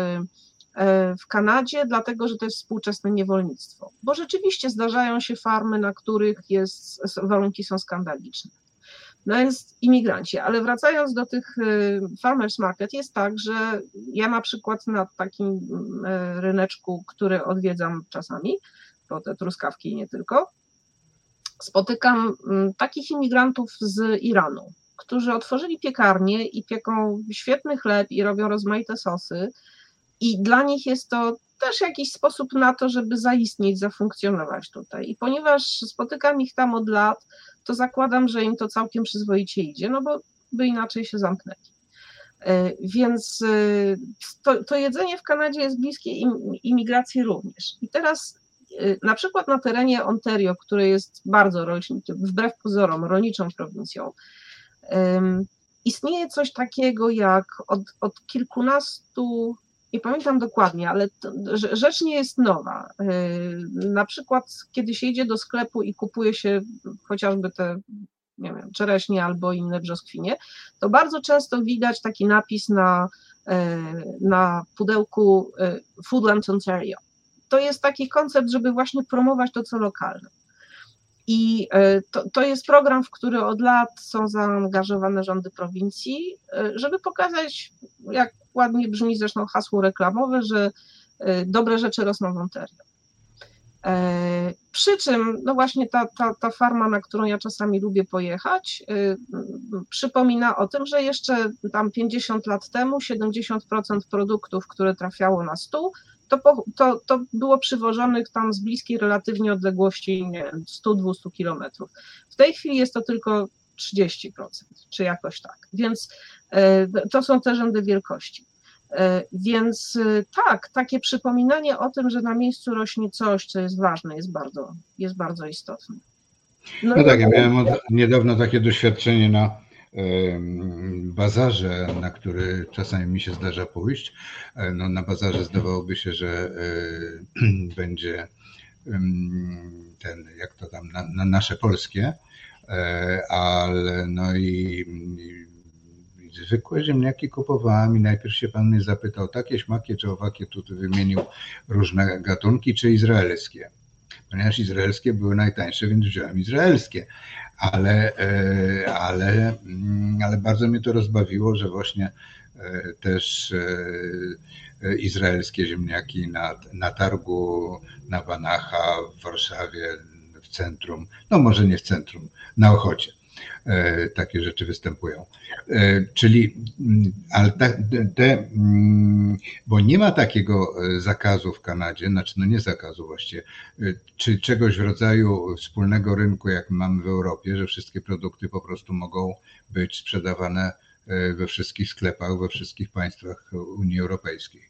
w Kanadzie, dlatego że to jest współczesne niewolnictwo. Bo rzeczywiście zdarzają się farmy, na których jest, warunki są skandaliczne no więc imigranci. Ale wracając do tych y, farmers market, jest tak, że ja na przykład na takim y, ryneczku, który odwiedzam czasami, po te truskawki i nie tylko, spotykam takich imigrantów z Iranu, którzy otworzyli piekarnię i pieką świetny chleb i robią rozmaite sosy. I dla nich jest to też jakiś sposób na to, żeby zaistnieć, zafunkcjonować tutaj. I ponieważ spotykam ich tam od lat, to zakładam, że im to całkiem przyzwoicie idzie, no bo by inaczej się zamknęli. E, więc e, to, to jedzenie w Kanadzie jest bliskie imigracji również. I teraz e, na przykład na terenie Ontario, które jest bardzo rolniczym, wbrew pozorom rolniczą prowincją, istnieje coś takiego jak od, od kilkunastu nie pamiętam dokładnie, ale to, rzecz nie jest nowa. Y, na przykład, kiedy się idzie do sklepu i kupuje się chociażby te nie wiem, czereśnie albo inne brzoskwinie, to bardzo często widać taki napis na, y, na pudełku y, Foodland Ontario. To jest taki koncept, żeby właśnie promować to, co lokalne. I to, to jest program, w który od lat są zaangażowane rządy prowincji, żeby pokazać, jak ładnie brzmi zresztą hasło reklamowe, że y, dobre rzeczy rosną w Ontario. E, przy czym, no właśnie ta, ta, ta farma, na którą ja czasami lubię pojechać, y, przypomina o tym, że jeszcze tam 50 lat temu 70% produktów, które trafiało na stół, to, to, to było przywożonych tam z bliskiej relatywnie odległości 100-200 kilometrów. W tej chwili jest to tylko 30%, czy jakoś tak. Więc e, to są te rzędy wielkości. E, więc e, tak, takie przypominanie o tym, że na miejscu rośnie coś, co jest ważne, jest bardzo, jest bardzo istotne. No, no tak, ja miałem od, niedawno takie doświadczenie na bazarze, na który czasami mi się zdarza pójść. E, no, na bazarze zdawałoby się, że będzie ten, jak to tam, na, na nasze polskie, ale no i, i zwykłe ziemniaki kupowałem i najpierw się pan mnie zapytał, takie śmakie czy owakie, tu wymienił różne gatunki, czy izraelskie. Ponieważ izraelskie były najtańsze, więc wziąłem izraelskie. Ale, e, ale, mm, ale bardzo mnie to rozbawiło, że właśnie e, też e, izraelskie ziemniaki na, na targu na Banacha w Warszawie, w centrum, no może nie w centrum, na Ochocie takie rzeczy występują. E, czyli, mm, ale te, te, mm, bo nie ma takiego e, zakazu w Kanadzie, znaczy no nie zakazu właściwie, czy czegoś w rodzaju wspólnego rynku, jak mamy w Europie, że wszystkie produkty po prostu mogą być sprzedawane we wszystkich sklepach, we wszystkich państwach Unii Europejskiej.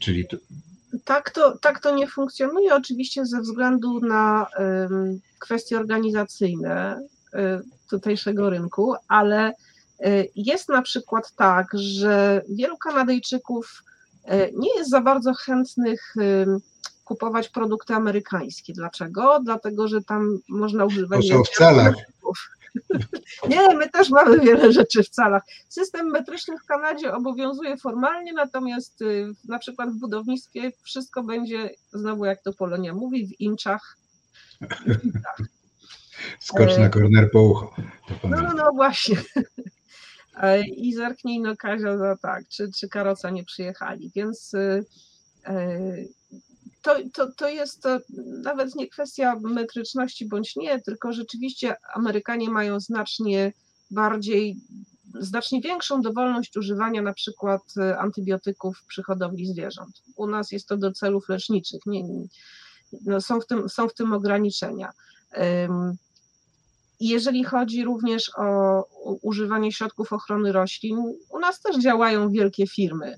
Czyli to, tak to, tak to nie funkcjonuje, oczywiście ze względu na kwestie organizacyjne. Tutejszego rynku, ale y, jest na przykład tak, że wielu Kanadyjczyków y, nie jest za bardzo chętnych kupować produkty amerykańskie. Dlaczego? Dlatego, że tam można używać. To są w celach. Nie, my też mamy wiele rzeczy w calach. System metryczny w Kanadzie obowiązuje formalnie, natomiast na przykład w budownictwie wszystko będzie, znowu jak to Polonia mówi, w inczach. W inczach. Skocz na korner po ucho. No, no, no właśnie. E, I zerknij no Kazia za tak, czy, czy karoca nie przyjechali, więc e, to, to, to jest to nawet nie kwestia metryczności bądź nie, tylko rzeczywiście Amerykanie mają znacznie bardziej, znacznie większą dowolność używania na przykład e, antybiotyków przy hodowli zwierząt. U nas jest to do celów leczniczych, nie, no są, w tym, są w tym ograniczenia. Jeżeli chodzi również o używanie środków ochrony roślin, u nas też działają wielkie firmy,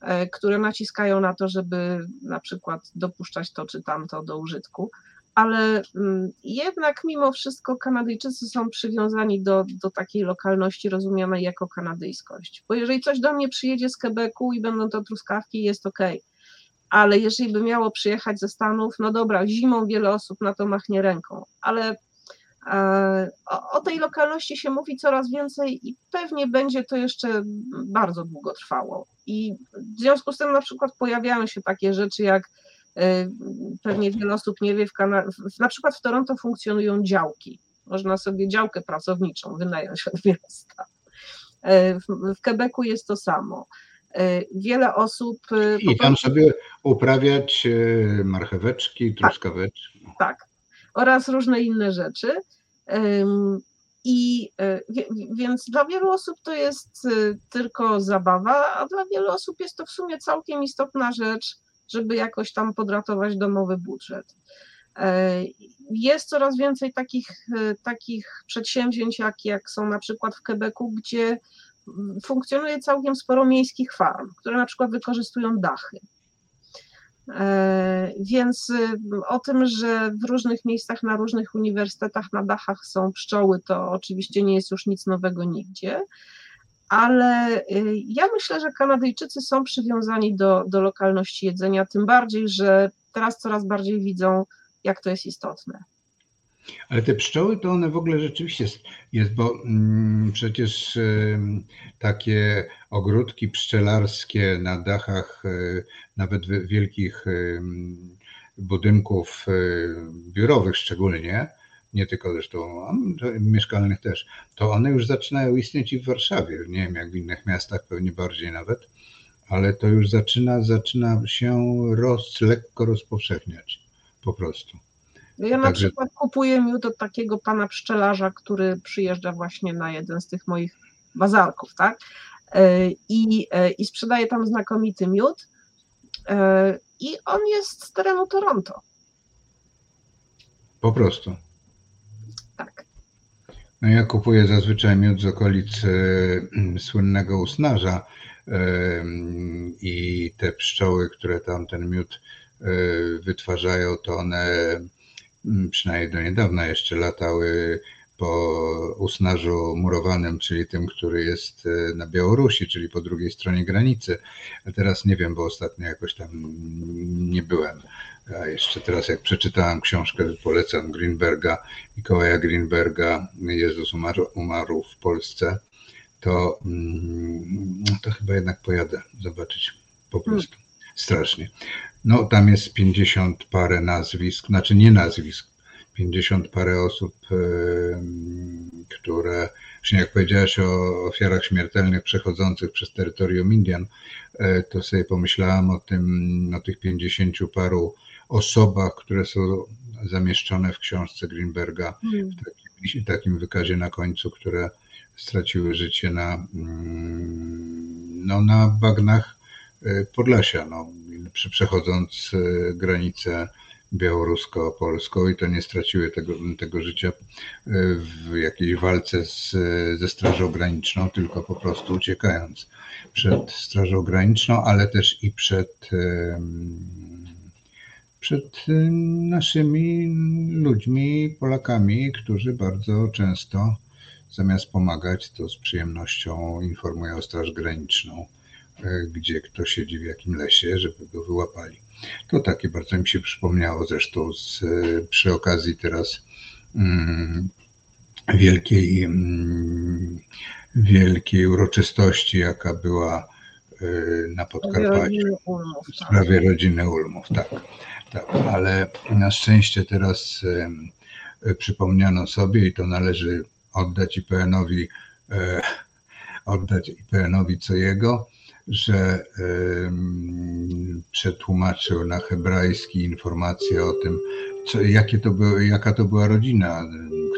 e, które naciskają na to, żeby na przykład dopuszczać to czy tamto do użytku, ale mm, jednak mimo wszystko Kanadyjczycy są przywiązani do, do takiej lokalności rozumianej jako kanadyjskość. Bo jeżeli coś do mnie przyjedzie z Quebecu i będą to truskawki, jest ok. Ale jeżeli by miało przyjechać ze Stanów, no dobra, zimą wiele osób na to machnie ręką, ale o, o, tej lokalności się mówi coraz więcej i pewnie będzie to jeszcze bardzo długo trwało. I w związku z tym na przykład pojawiają się takie rzeczy jak e, pewnie wiele osób nie wie, w Kana- na przykład w Toronto funkcjonują działki. Można sobie działkę pracowniczą wynająć od miasta. E, w, w Quebecu jest to samo. Wiele osób. I tam sobie uprawiać marcheweczki, truskaweczki. Tak, tak. Oraz różne inne rzeczy. I e, więc dla wielu osób to jest e, tylko zabawa, a dla wielu osób jest to w sumie całkiem istotna rzecz, żeby jakoś tam podratować domowy budżet. E, jest coraz więcej takich, takich przedsięwzięć, jak, jak są na przykład w Quebecu, gdzie funkcjonuje całkiem sporo miejskich farm, które na przykład wykorzystują dachy. E, więc y, o tym, że w różnych miejscach, na różnych uniwersytetach, na dachach są pszczoły, to oczywiście nie jest już nic nowego nigdzie. Ale y, ja myślę, że Kanadyjczycy są przywiązani do, do lokalności jedzenia, tym bardziej, że teraz coraz bardziej widzą, jak to jest istotne. Ale te pszczoły to one w ogóle rzeczywiście jest, jest bo mm, przecież takie ogródki pszczelarskie na dachach y, nawet wielkich budynków biurowych szczególnie, nie tylko zresztą mieszkalnych też, to one już zaczynają istnieć i w Warszawie. Nie wiem jak w innych miastach, pewnie bardziej nawet, ale to już zaczyna, zaczyna się roz, lekko rozpowszechniać po prostu. Ja na Także... przykład kupuję miód od takiego pana pszczelarza, który przyjeżdża właśnie na jeden z tych moich bazarków, tak? E, I, e, i sprzedaje tam znakomity miód. E, I on jest z terenu Toronto. Po prostu. Tak. No ja kupuję zazwyczaj miód z okolic słynnego usnarza i te pszczoły, które tam ten miód wytwarzają, to one przynajmniej do niedawna jeszcze latały po usnażu murowanym, czyli tym, który jest e, na Białorusi, czyli po drugiej stronie granicy. A teraz nie wiem, bo ostatnio jakoś tam nie byłem. A jeszcze teraz, jak przeczytałem książkę, polecam Greenberga, Mikołaja Greenberga, Jezus umarł, umarł w Polsce, to, mm, to chyba jednak pojadę zobaczyć po hmm. prostu. Strasznie. No, tam jest 50 parę nazwisk, znaczy nie nazwisk, 50 parę osób, które, właśnie jak powiedziałeś o ofiarach śmiertelnych przechodzących przez terytorium Indian, e, to sobie pomyślałam o tym, o tych 50 paru osobach, które są zamieszczone w książce Greenberga, hmm. w takim, takim wykazie na końcu, które straciły życie na, mm, no, na bagnach Podlasia, no, przechodząc e, granicę białorusko-polską i to nie straciły tego, tego życia e, w jakiejś walce z, ze Strażą Graniczną, tylko po prostu uciekając przed Strażą Graniczną, ale też i przed, przed naszymi ludźmi, Polakami, którzy bardzo często zamiast pomagać, to z przyjemnością informują Straż Graniczną, gdzie kto siedzi w jakim lesie, żeby go wyłapali. To takie bardzo mi się przypomniało zresztą z, przy okazji teraz mm, wielkiej, mm, wielkiej uroczystości, jaka była y, na Podkarpaciu w tak. sprawie rodziny Ulmów, tak, tak. Ale na szczęście teraz y, przypomniano sobie i to należy oddać IPN-owi, y, oddać IPN-owi co jego, że przetłumaczył na hebrajski informacje o tym, co, jakie to były, jaka to była rodzina,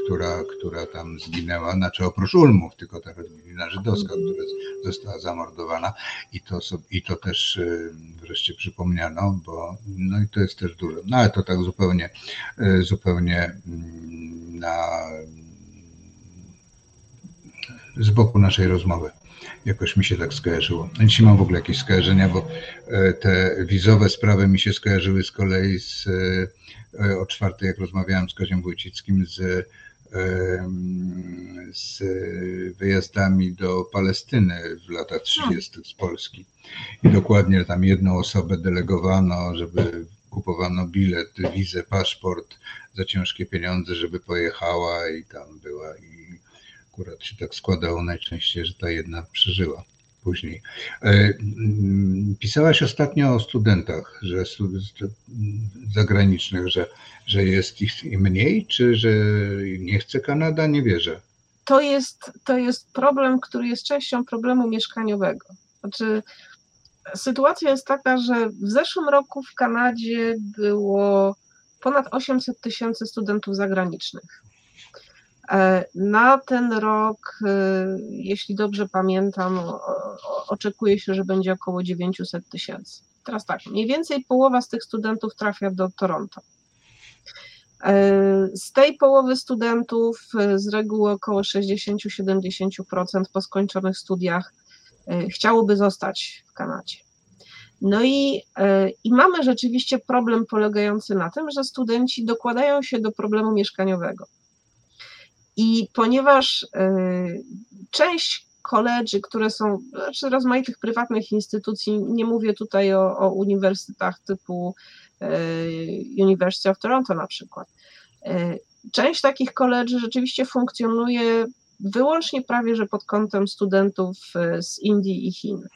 która, która tam zginęła, znaczy oprócz Ulmów, tylko ta rodzina żydowska, która została zamordowana i to, i to też wreszcie przypomniano, bo no i to jest też dużo. No ale to tak zupełnie, e, zupełnie mm, na z boku naszej rozmowy. Jakoś mi się tak skojarzyło. Dzisiaj mam w ogóle jakieś skojarzenia, bo e, te wizowe sprawy mi się skojarzyły z kolei z, e, o czwartej, jak rozmawiałem z Koziem Wójcickim, z, e, z wyjazdami do Palestyny w latach 30. z Polski. I dokładnie tam jedną osobę delegowano, żeby kupowano bilet, wizę, paszport za ciężkie pieniądze, żeby pojechała i tam była i akurat się tak składało najczęściej, że ta jedna przeżyła później. E, mm, pisałaś ostatnio o studentach, że zagranicznych, że, że jest ich mniej, czy że nie chce Kanada? Nie wierzę. To jest, to jest problem, który jest częścią problemu mieszkaniowego. Znaczy, sytuacja jest taka, że w zeszłym roku w Kanadzie było ponad 800 tysięcy studentów zagranicznych. E, na ten rok, e, jeśli dobrze pamiętam, oczekuje się, że będzie około 900 tysięcy. Teraz tak, mniej więcej połowa z tych studentów trafia do Toronto. E, z tej połowy studentów z reguły około 60-70% po skończonych studiach chciałoby zostać w Kanadzie. No i, i mamy rzeczywiście problem polegający na tym, że studenci dokładają się do problemu mieszkaniowego. I ponieważ e, część koledży, które są, znaczy rozmaitych prywatnych instytucji, nie mówię tutaj o, o uniwersytetach typu e, University of Toronto na przykład, e, część takich koledży rzeczywiście funkcjonuje wyłącznie prawie że pod kątem studentów z Indii i Chin.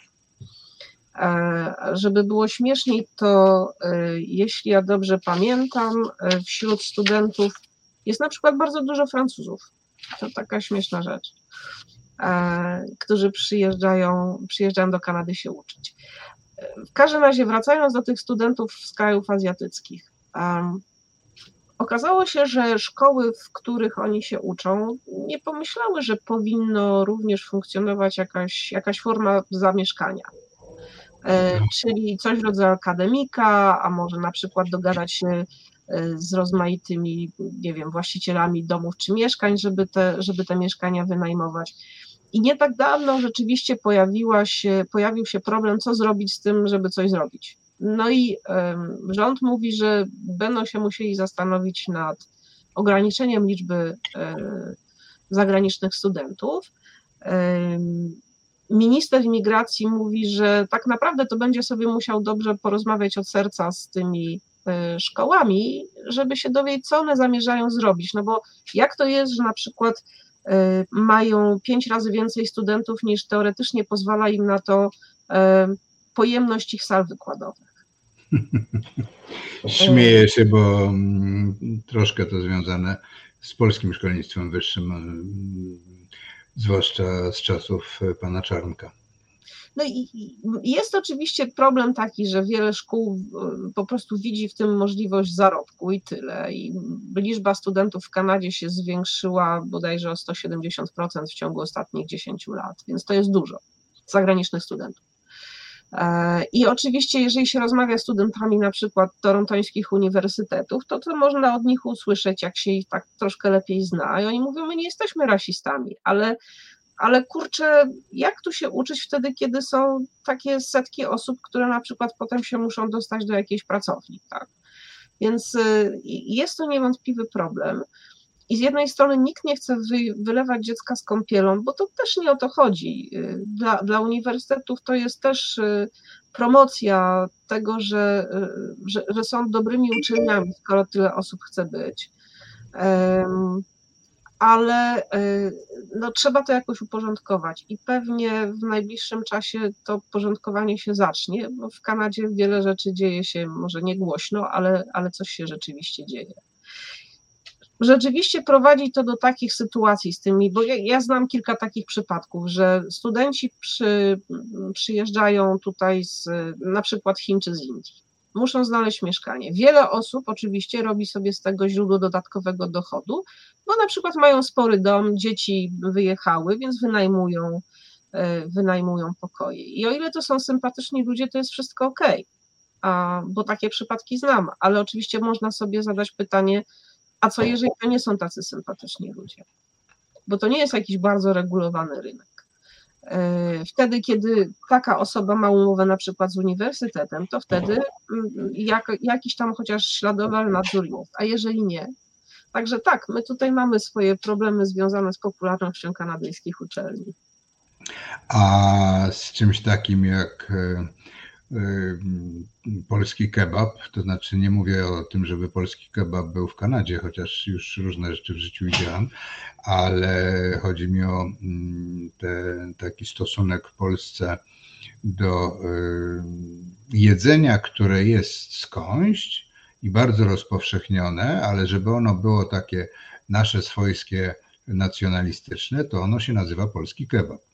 Żeby było śmieszniej, to jeśli ja dobrze pamiętam, wśród studentów jest na przykład bardzo dużo Francuzów. To taka śmieszna rzecz, e, którzy przyjeżdżają, przyjeżdżają do Kanady się uczyć. W każdym razie, wracając do tych studentów z krajów azjatyckich. Okazało się, że szkoły, w których oni się uczą, nie pomyślały, że powinno również funkcjonować jakaś, jakaś forma zamieszkania. E, czyli coś w rodzaju akademika, a może na przykład dogadać się e, z rozmaitymi, nie wiem, właścicielami domów czy mieszkań, żeby te, żeby te mieszkania wynajmować. I nie tak dawno rzeczywiście pojawiła się, pojawił się problem, co zrobić z tym, żeby coś zrobić. No i rząd mówi, że będą się musieli zastanowić nad ograniczeniem liczby um, zagranicznych studentów. Minister imigracji mówi, że tak naprawdę to będzie sobie musiał dobrze porozmawiać od serca z tymi e, szkołami, żeby się dowiedzieć, co one zamierzają zrobić. No bo jak to jest, że na przykład e, mają pięć razy więcej studentów niż teoretycznie pozwala im na to e, pojemność ich sal wykładowych. Śmieję się, bo mm, troszkę to związane z polskim szkolnictwem wyższym zwłaszcza z czasów pana Czarnka. No i jest oczywiście problem taki, że wiele szkół po prostu widzi w tym możliwość zarobku i tyle. I liczba studentów w Kanadzie się zwiększyła bodajże o 170% w ciągu ostatnich 10 lat, więc to jest dużo zagranicznych studentów. E, I oczywiście, jeżeli się rozmawia z studentami na przykład torontońskich uniwersytetów, to, to można od nich usłyszeć, jak się ich tak troszkę lepiej zna. I oni mówią, my nie jesteśmy rasistami, ale, ale kurczę, jak tu się uczyć wtedy, kiedy są takie setki osób, które na przykład potem się muszą dostać do jakiejś pracowni, tak? Więc y, jest to niewątpliwy problem. I z jednej strony nikt nie chce wy, wylewać dziecka z kąpielą, bo to też nie o to chodzi. Y, dla, dla uniwersytetów to jest też y, promocja tego, że, że, że są dobrymi uczelniami, skoro tyle osób chce być. Ale no, trzeba to jakoś uporządkować i pewnie w najbliższym czasie to porządkowanie się zacznie, bo w Kanadzie wiele rzeczy dzieje się, może nie głośno, ale, ale coś się rzeczywiście dzieje rzeczywiście prowadzi to do takich sytuacji z tymi, bo ja, ja znam kilka takich przypadków, że studenci przy, przyjeżdżają tutaj z na przykład Chin czy z Indii. Muszą znaleźć mieszkanie. Wiele osób oczywiście robi sobie z tego źródło dodatkowego dochodu, bo na przykład mają spory dom, dzieci wyjechały, więc wynajmują, e, wynajmują pokoje. I o ile to są sympatyczni ludzie, to jest wszystko ok, bo takie przypadki znam, ale oczywiście można sobie zadać pytanie, a co jeżeli to nie są tacy sympatyczni ludzie? Bo to nie jest jakiś bardzo regulowany rynek. E, wtedy, kiedy taka osoba ma umowę na przykład z uniwersytetem, to wtedy mm, jak, jakiś tam chociaż śladowy nadzór jest, a jeżeli nie, Także tak, my tutaj mamy swoje problemy związane z popularnością kanadyjskich uczelni. A z czymś takim jak e, polski kebab, to znaczy nie mówię o tym, żeby polski kebab był w Kanadzie, chociaż już różne rzeczy w życiu widziałem, ale chodzi mi o ten taki stosunek w Polsce do jedzenia, które jest skądś i bardzo rozpowszechnione, ale żeby ono było takie nasze swojskie nacjonalistyczne, to ono się nazywa polski kebab.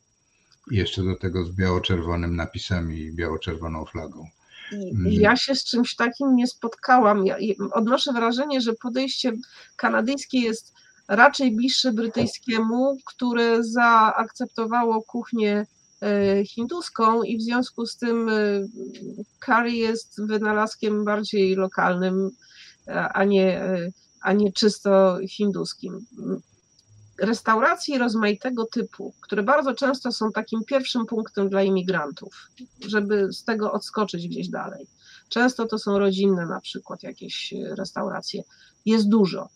I jeszcze do tego z biało-czerwonym napisami i biało-czerwoną flagą. Mhm. Ja się z czymś takim nie spotkałam. Ja odnoszę wrażenie, że podejście kanadyjskie jest raczej bliższe brytyjskiemu, które zaakceptowało kuchnię e, hinduską i w związku z tym e, curry jest wynalazkiem bardziej lokalnym, a nie, e, a nie czysto hinduskim restauracji rozmaitego typu, które bardzo często są takim pierwszym punktem dla imigrantów, żeby z tego odskoczyć gdzieś dalej. Często to są rodzinne na przykład jakieś restauracje. Jest dużo.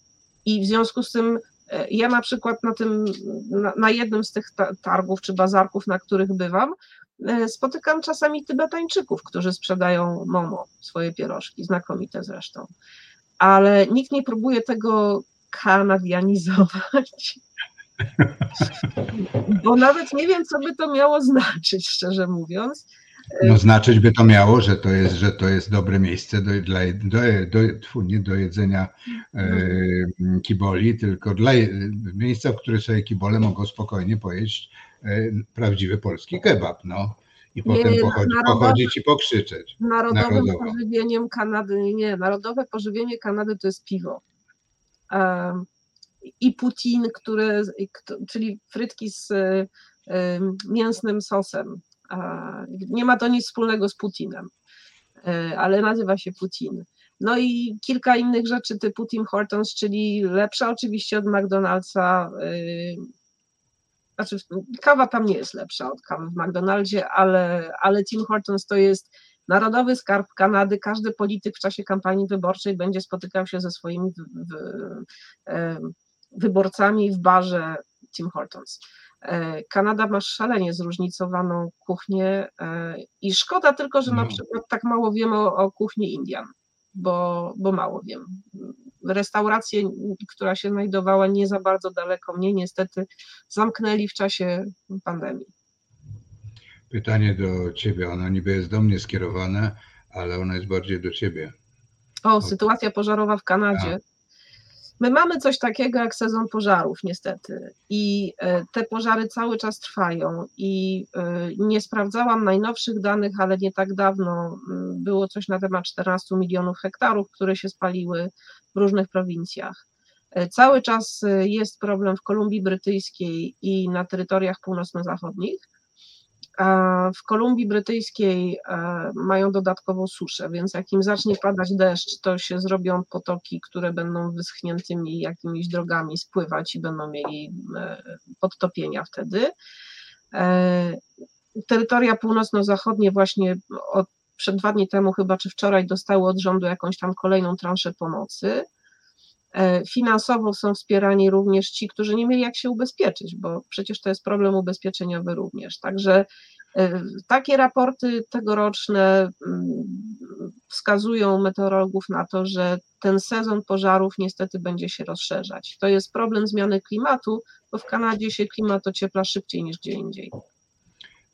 I w związku z tym e, ja na przykład na tym, na, na jednym z tych targów czy bazarków, na których bywam, e, spotykam czasami Tybetańczyków, którzy sprzedają momo, swoje pierożki, znakomite zresztą. Ale nikt nie próbuje tego kanadianizować. Bo nawet nie wiem, co by to miało znaczyć, szczerze mówiąc. No znaczyć by to miało, że to jest, że to jest dobre miejsce do, dla, do, do, nie do jedzenia e, kiboli, tylko dla miejsca, w którym sobie kibole mogą spokojnie pojeść e, prawdziwy polski kebab, no. I nie, potem pochodzi, narodowe, pochodzić i pokrzyczeć. Narodowym Narodowe. pożywieniem Kanady, nie, narodowe pożywienie Kanady to jest piwo. I Putin, który, czyli frytki z mięsnym sosem. Nie ma to nic wspólnego z Putinem, ale nazywa się Putin. No i kilka innych rzeczy typu Tim Hortons, czyli lepsza oczywiście od McDonald'sa. Znaczy, kawa tam nie jest lepsza od kawy w McDonaldzie, ale, ale Tim Hortons to jest Narodowy Skarb Kanady, każdy polityk w czasie kampanii wyborczej będzie spotykał się ze swoimi w, w, wyborcami w barze Tim Hortons. E, Kanada ma szalenie zróżnicowaną kuchnię e, i szkoda tylko, że na no. przykład tak mało wiemy o, o kuchni Indian, bo, bo mało wiem. Restaurację, która się znajdowała nie za bardzo daleko mnie, niestety zamknęli w czasie pandemii pytanie do ciebie. Ono niby jest do mnie skierowane, ale ono jest bardziej do ciebie. O, sytuacja pożarowa w Kanadzie. My mamy coś takiego jak sezon pożarów, niestety. I e, te pożary cały czas trwają. I e, nie sprawdzałam najnowszych danych, ale nie tak dawno było coś na temat 14 milionów hektarów, które się spaliły w różnych prowincjach. E, cały czas jest problem w Kolumbii Brytyjskiej i na terytoriach północno-zachodnich. W Kolumbii Brytyjskiej e, mają dodatkową suszę, więc jak im zacznie padać deszcz, to się zrobią potoki, które będą wyschniętymi jakimiś drogami spływać i będą mieli e, podtopienia wtedy. E, terytoria północno-zachodnie właśnie od, przed dwa dni temu chyba, czy wczoraj dostały od rządu jakąś tam kolejną transzę pomocy. E, finansowo są wspierani również ci, którzy nie mieli jak się ubezpieczyć, bo przecież to jest problem ubezpieczeniowy również. Także e, takie raporty tegoroczne mm, wskazują meteorologów na to, że ten sezon pożarów niestety będzie się rozszerzać. To jest problem zmiany klimatu, bo w Kanadzie się klimat ociepla szybciej niż gdzie indziej.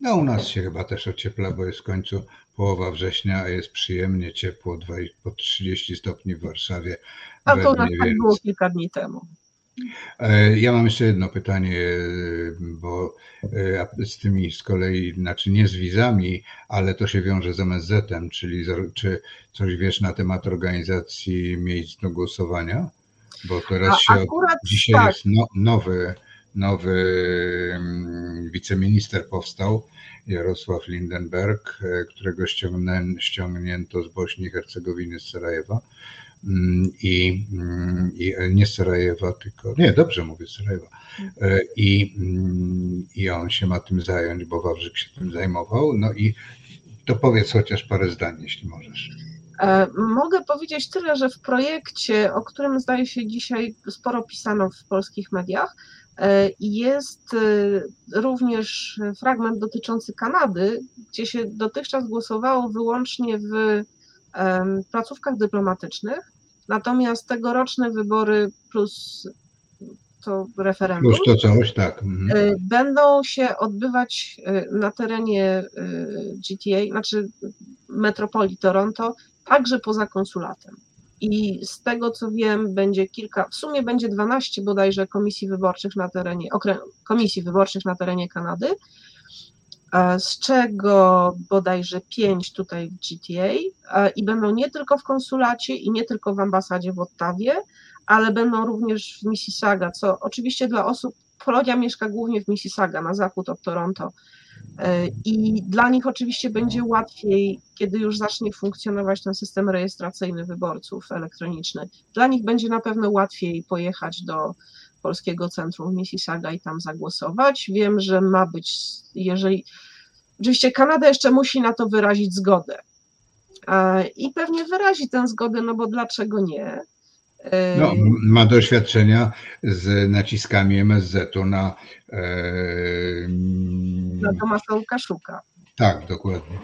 No u nas się chyba też ociepla, bo jest w końcu połowa września, a jest przyjemnie ciepło, po 30 stopni w Warszawie. A to nas tak było kilka dni temu. E, ja mam jeszcze jedno pytanie, bo e, z tymi z kolei, znaczy nie z wizami, ale to się wiąże z MSZ-em, czyli czy coś wiesz na temat organizacji miejsc do głosowania? Bo teraz A, się, dzisiaj tak. jest no, nowy nowy mm, wiceminister powstał, Jarosław Lindenberg, e, którego ściągnięto z Bośni i Hercegowiny, z Sarajewa. Mm, I, mm, I nie z Sarajewa, tylko, nie, dobrze mówię, Sarajewa. E, I, I on się ma tym zająć, bo Wawrzyk się tym zajmował. No i to powiedz chociaż parę zdań, jeśli możesz. E, mogę powiedzieć tyle, że w projekcie, o którym zdaje się dzisiaj sporo pisano w polskich mediach, E, jest e, również fragment dotyczący Kanady, gdzie się dotychczas głosowało wyłącznie w placówkach dyplomatycznych, natomiast tegoroczne wybory plus to referendum to coś, tak. Mhm. E, będą się odbywać na terenie GTA, znaczy metropolii Toronto, także poza konsulatem i z tego co wiem, będzie kilka, w sumie będzie 12 bodajże komisji wyborczych na terenie, komisji wyborczych na terenie Kanady, z czego bodajże 5 tutaj w GTA i będą nie tylko w konsulacie i nie tylko w ambasadzie w Ottawie, ale będą również w Mississauga, co oczywiście dla osób, Polonia mieszka głównie w Mississauga, na zachód od Toronto, E, I dla nich oczywiście będzie łatwiej, kiedy już zacznie funkcjonować ten system rejestracyjny wyborców elektroniczny. Dla nich będzie na pewno łatwiej pojechać do Polskiego Centrum Mississauga i tam zagłosować. Wiem, że ma być, jeżeli. Oczywiście Kanada jeszcze musi na to wyrazić zgodę. E, I pewnie wyrazi tę zgodę, no bo dlaczego nie? No, ma doświadczenia z naciskami MSZ-u na. E, na Tomasza Łukaszuka. Tak, dokładnie.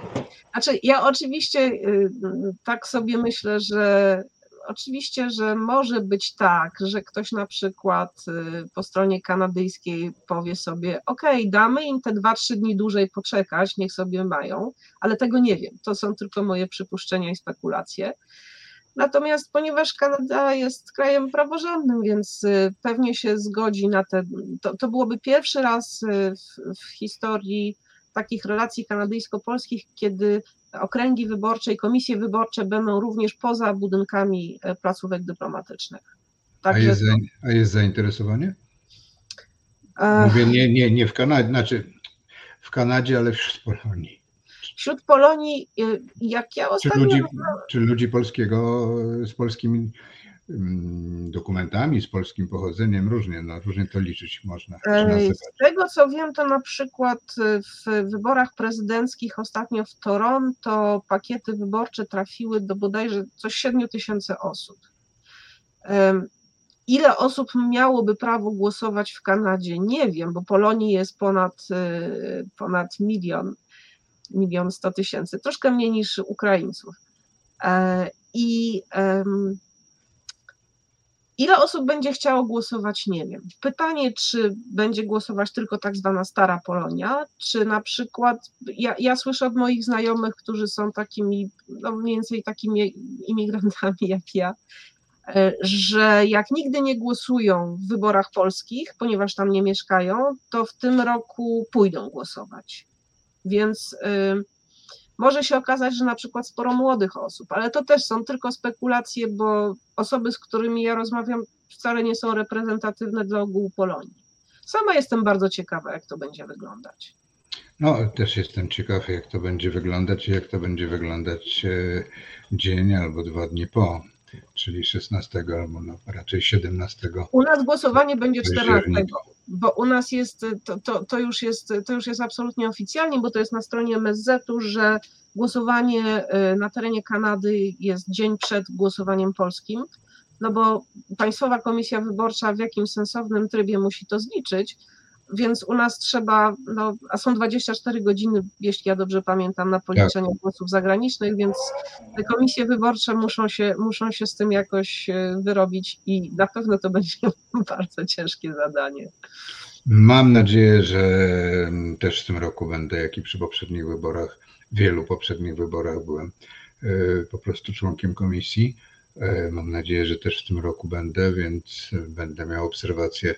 Znaczy, ja oczywiście y, tak sobie myślę, że oczywiście, że może być tak, że ktoś na przykład po stronie kanadyjskiej powie sobie, ok, damy im te 2-3 dni dłużej poczekać, niech sobie mają, ale tego nie wiem. To są tylko moje przypuszczenia i spekulacje. Natomiast ponieważ Kanada jest krajem praworządnym, więc y, pewnie się zgodzi na te. To, to byłoby pierwszy raz y, w, w historii takich relacji kanadyjsko-polskich, kiedy okręgi wyborcze i komisje wyborcze będą również poza budynkami e, placówek dyplomatycznych. A jest, za, a jest zainteresowanie? Mówię nie, nie, nie w Kanadzie, znaczy w Kanadzie, ale wśród Polonii. Wśród Polonii, y, jak ja Czy ostatnio... ludzi, czy ludzi polskiego, z polskimi mm, dokumentami, z polskim pochodzeniem, różnie, no, różnie to liczyć można. czy E. Z tego co wiem, to na przykład y, w wyborach prezydenckich ostatnio w Toronto pakiety wyborcze trafiły do bodajże coś 7 tysięcy osób. Ile osób miałoby prawo głosować w Kanadzie? Nie wiem, bo Polonii jest ponad, y, ponad milion, milion sto tysięcy, troszkę mniej niż Ukraińców. E, I Ile osób będzie chciało głosować, nie wiem. Pytanie, czy będzie głosować tylko tak zwana stara Polonia, czy na przykład, ja, ja słyszę od moich znajomych, którzy są takimi, no mniej więcej takimi imigrantami jak ja, e, że jak nigdy nie głosują w wyborach polskich, ponieważ tam nie mieszkają, to w tym roku pójdą głosować. Więc y, może się okazać, że na przykład sporo młodych osób, ale to też są tylko spekulacje, bo osoby, z którymi ja rozmawiam, wcale nie są reprezentatywne dla ogółu Polonii. Sama jestem bardzo ciekawa, jak to będzie wyglądać. No, też jestem ciekaw, jak to będzie wyglądać i jak to będzie wyglądać e, dzień albo dwa dni po, czyli 16 albo no, raczej 17. U nas głosowanie będzie 14, października. bo u nas jest, to, to, to, już jest, to już jest absolutnie oficjalnie, bo to jest na stronie MSZ-u, że głosowanie y, na terenie Kanady jest dzień przed głosowaniem polskim, no bo Państwowa Komisja Wyborcza w jakimś sensownym trybie musi to zliczyć, więc u nas trzeba, no, a są 24 godziny, jeśli ja dobrze pamiętam, na policzenie głosów zagranicznych, więc te komisje wyborcze muszą się, muszą się z tym jakoś y, wyrobić i na pewno to będzie bardzo ciężkie zadanie. Mam nadzieję, że też w tym roku będę, jak i przy poprzednich wyborach, wielu poprzednich wyborach byłem e, po prostu członkiem komisji. E, Mam nadzieję, że też w tym roku będę, więc będę miał obserwacje,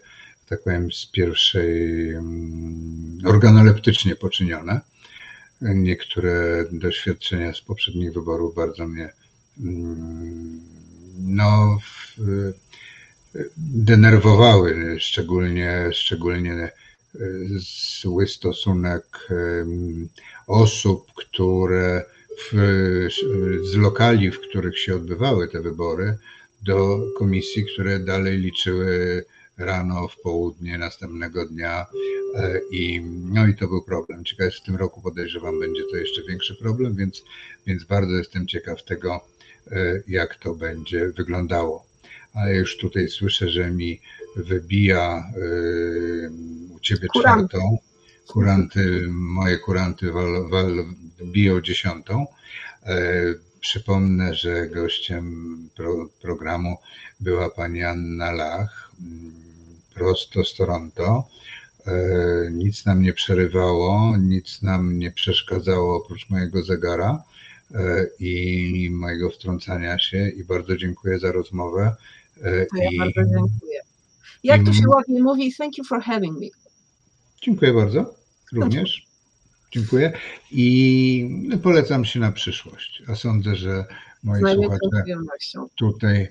tak powiem, z pierwszej mm, organoleptycznie poczynione. Niektóre doświadczenia z poprzednich wyborów bardzo mnie mm, no, denerwowały, szczególnie, szczególnie e, zły stosunek em, osób, które w, z lokali, w których się odbywały te wybory, do komisji, które dalej liczyły rano, w południe następnego dnia e, i no i to był problem. Ciekawe, w tym roku podejrzewam będzie to jeszcze większy problem, więc, więc bardzo jestem ciekaw tego, e, jak to będzie wyglądało. Ale już tutaj słyszę, że mi wybija y, u ciebie czwartą. Kuranty, moje kuranty wal, wal, biją dziesiątą. E, Przypomnę, że gościem pro, programu była pani Anna Lach, prosto z Toronto. E, Nic nam nie przerywało, nic nam nie przeszkadzało oprócz mojego zegara e, i mojego wtrącania się i bardzo dziękuję za rozmowę. E, To ja I bardzo dziękuję. Jak to się Mm. ładnie mówi, thank you for having me. dziękuję bardzo, również. Dziękuję i no, polecam się na przyszłość. A sądzę, że moi słuchacze tutaj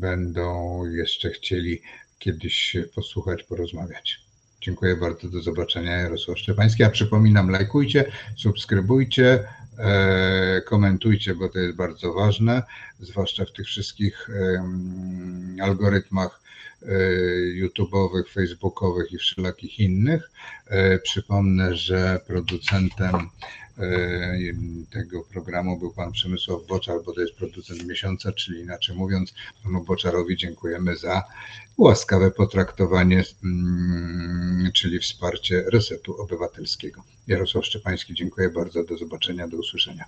będą jeszcze chcieli kiedyś posłuchać, porozmawiać. Dziękuję bardzo, do zobaczenia. Jarosław Szczepański. A przypominam, lajkujcie, subskrybujcie, e, komentujcie, bo to jest bardzo ważne, zwłaszcza w tych wszystkich algorytmach e, YouTube'owych, Facebookowych i wszelakich innych. E, Przypomnę, że producentem tego programu był pan Przemysław Boczar, bo to jest producent miesiąca, czyli inaczej mówiąc, panu Boczarowi dziękujemy za łaskawe potraktowanie, mm, czyli wsparcie resetu obywatelskiego. Jarosław Szczepański, dziękuję bardzo, do zobaczenia, do usłyszenia.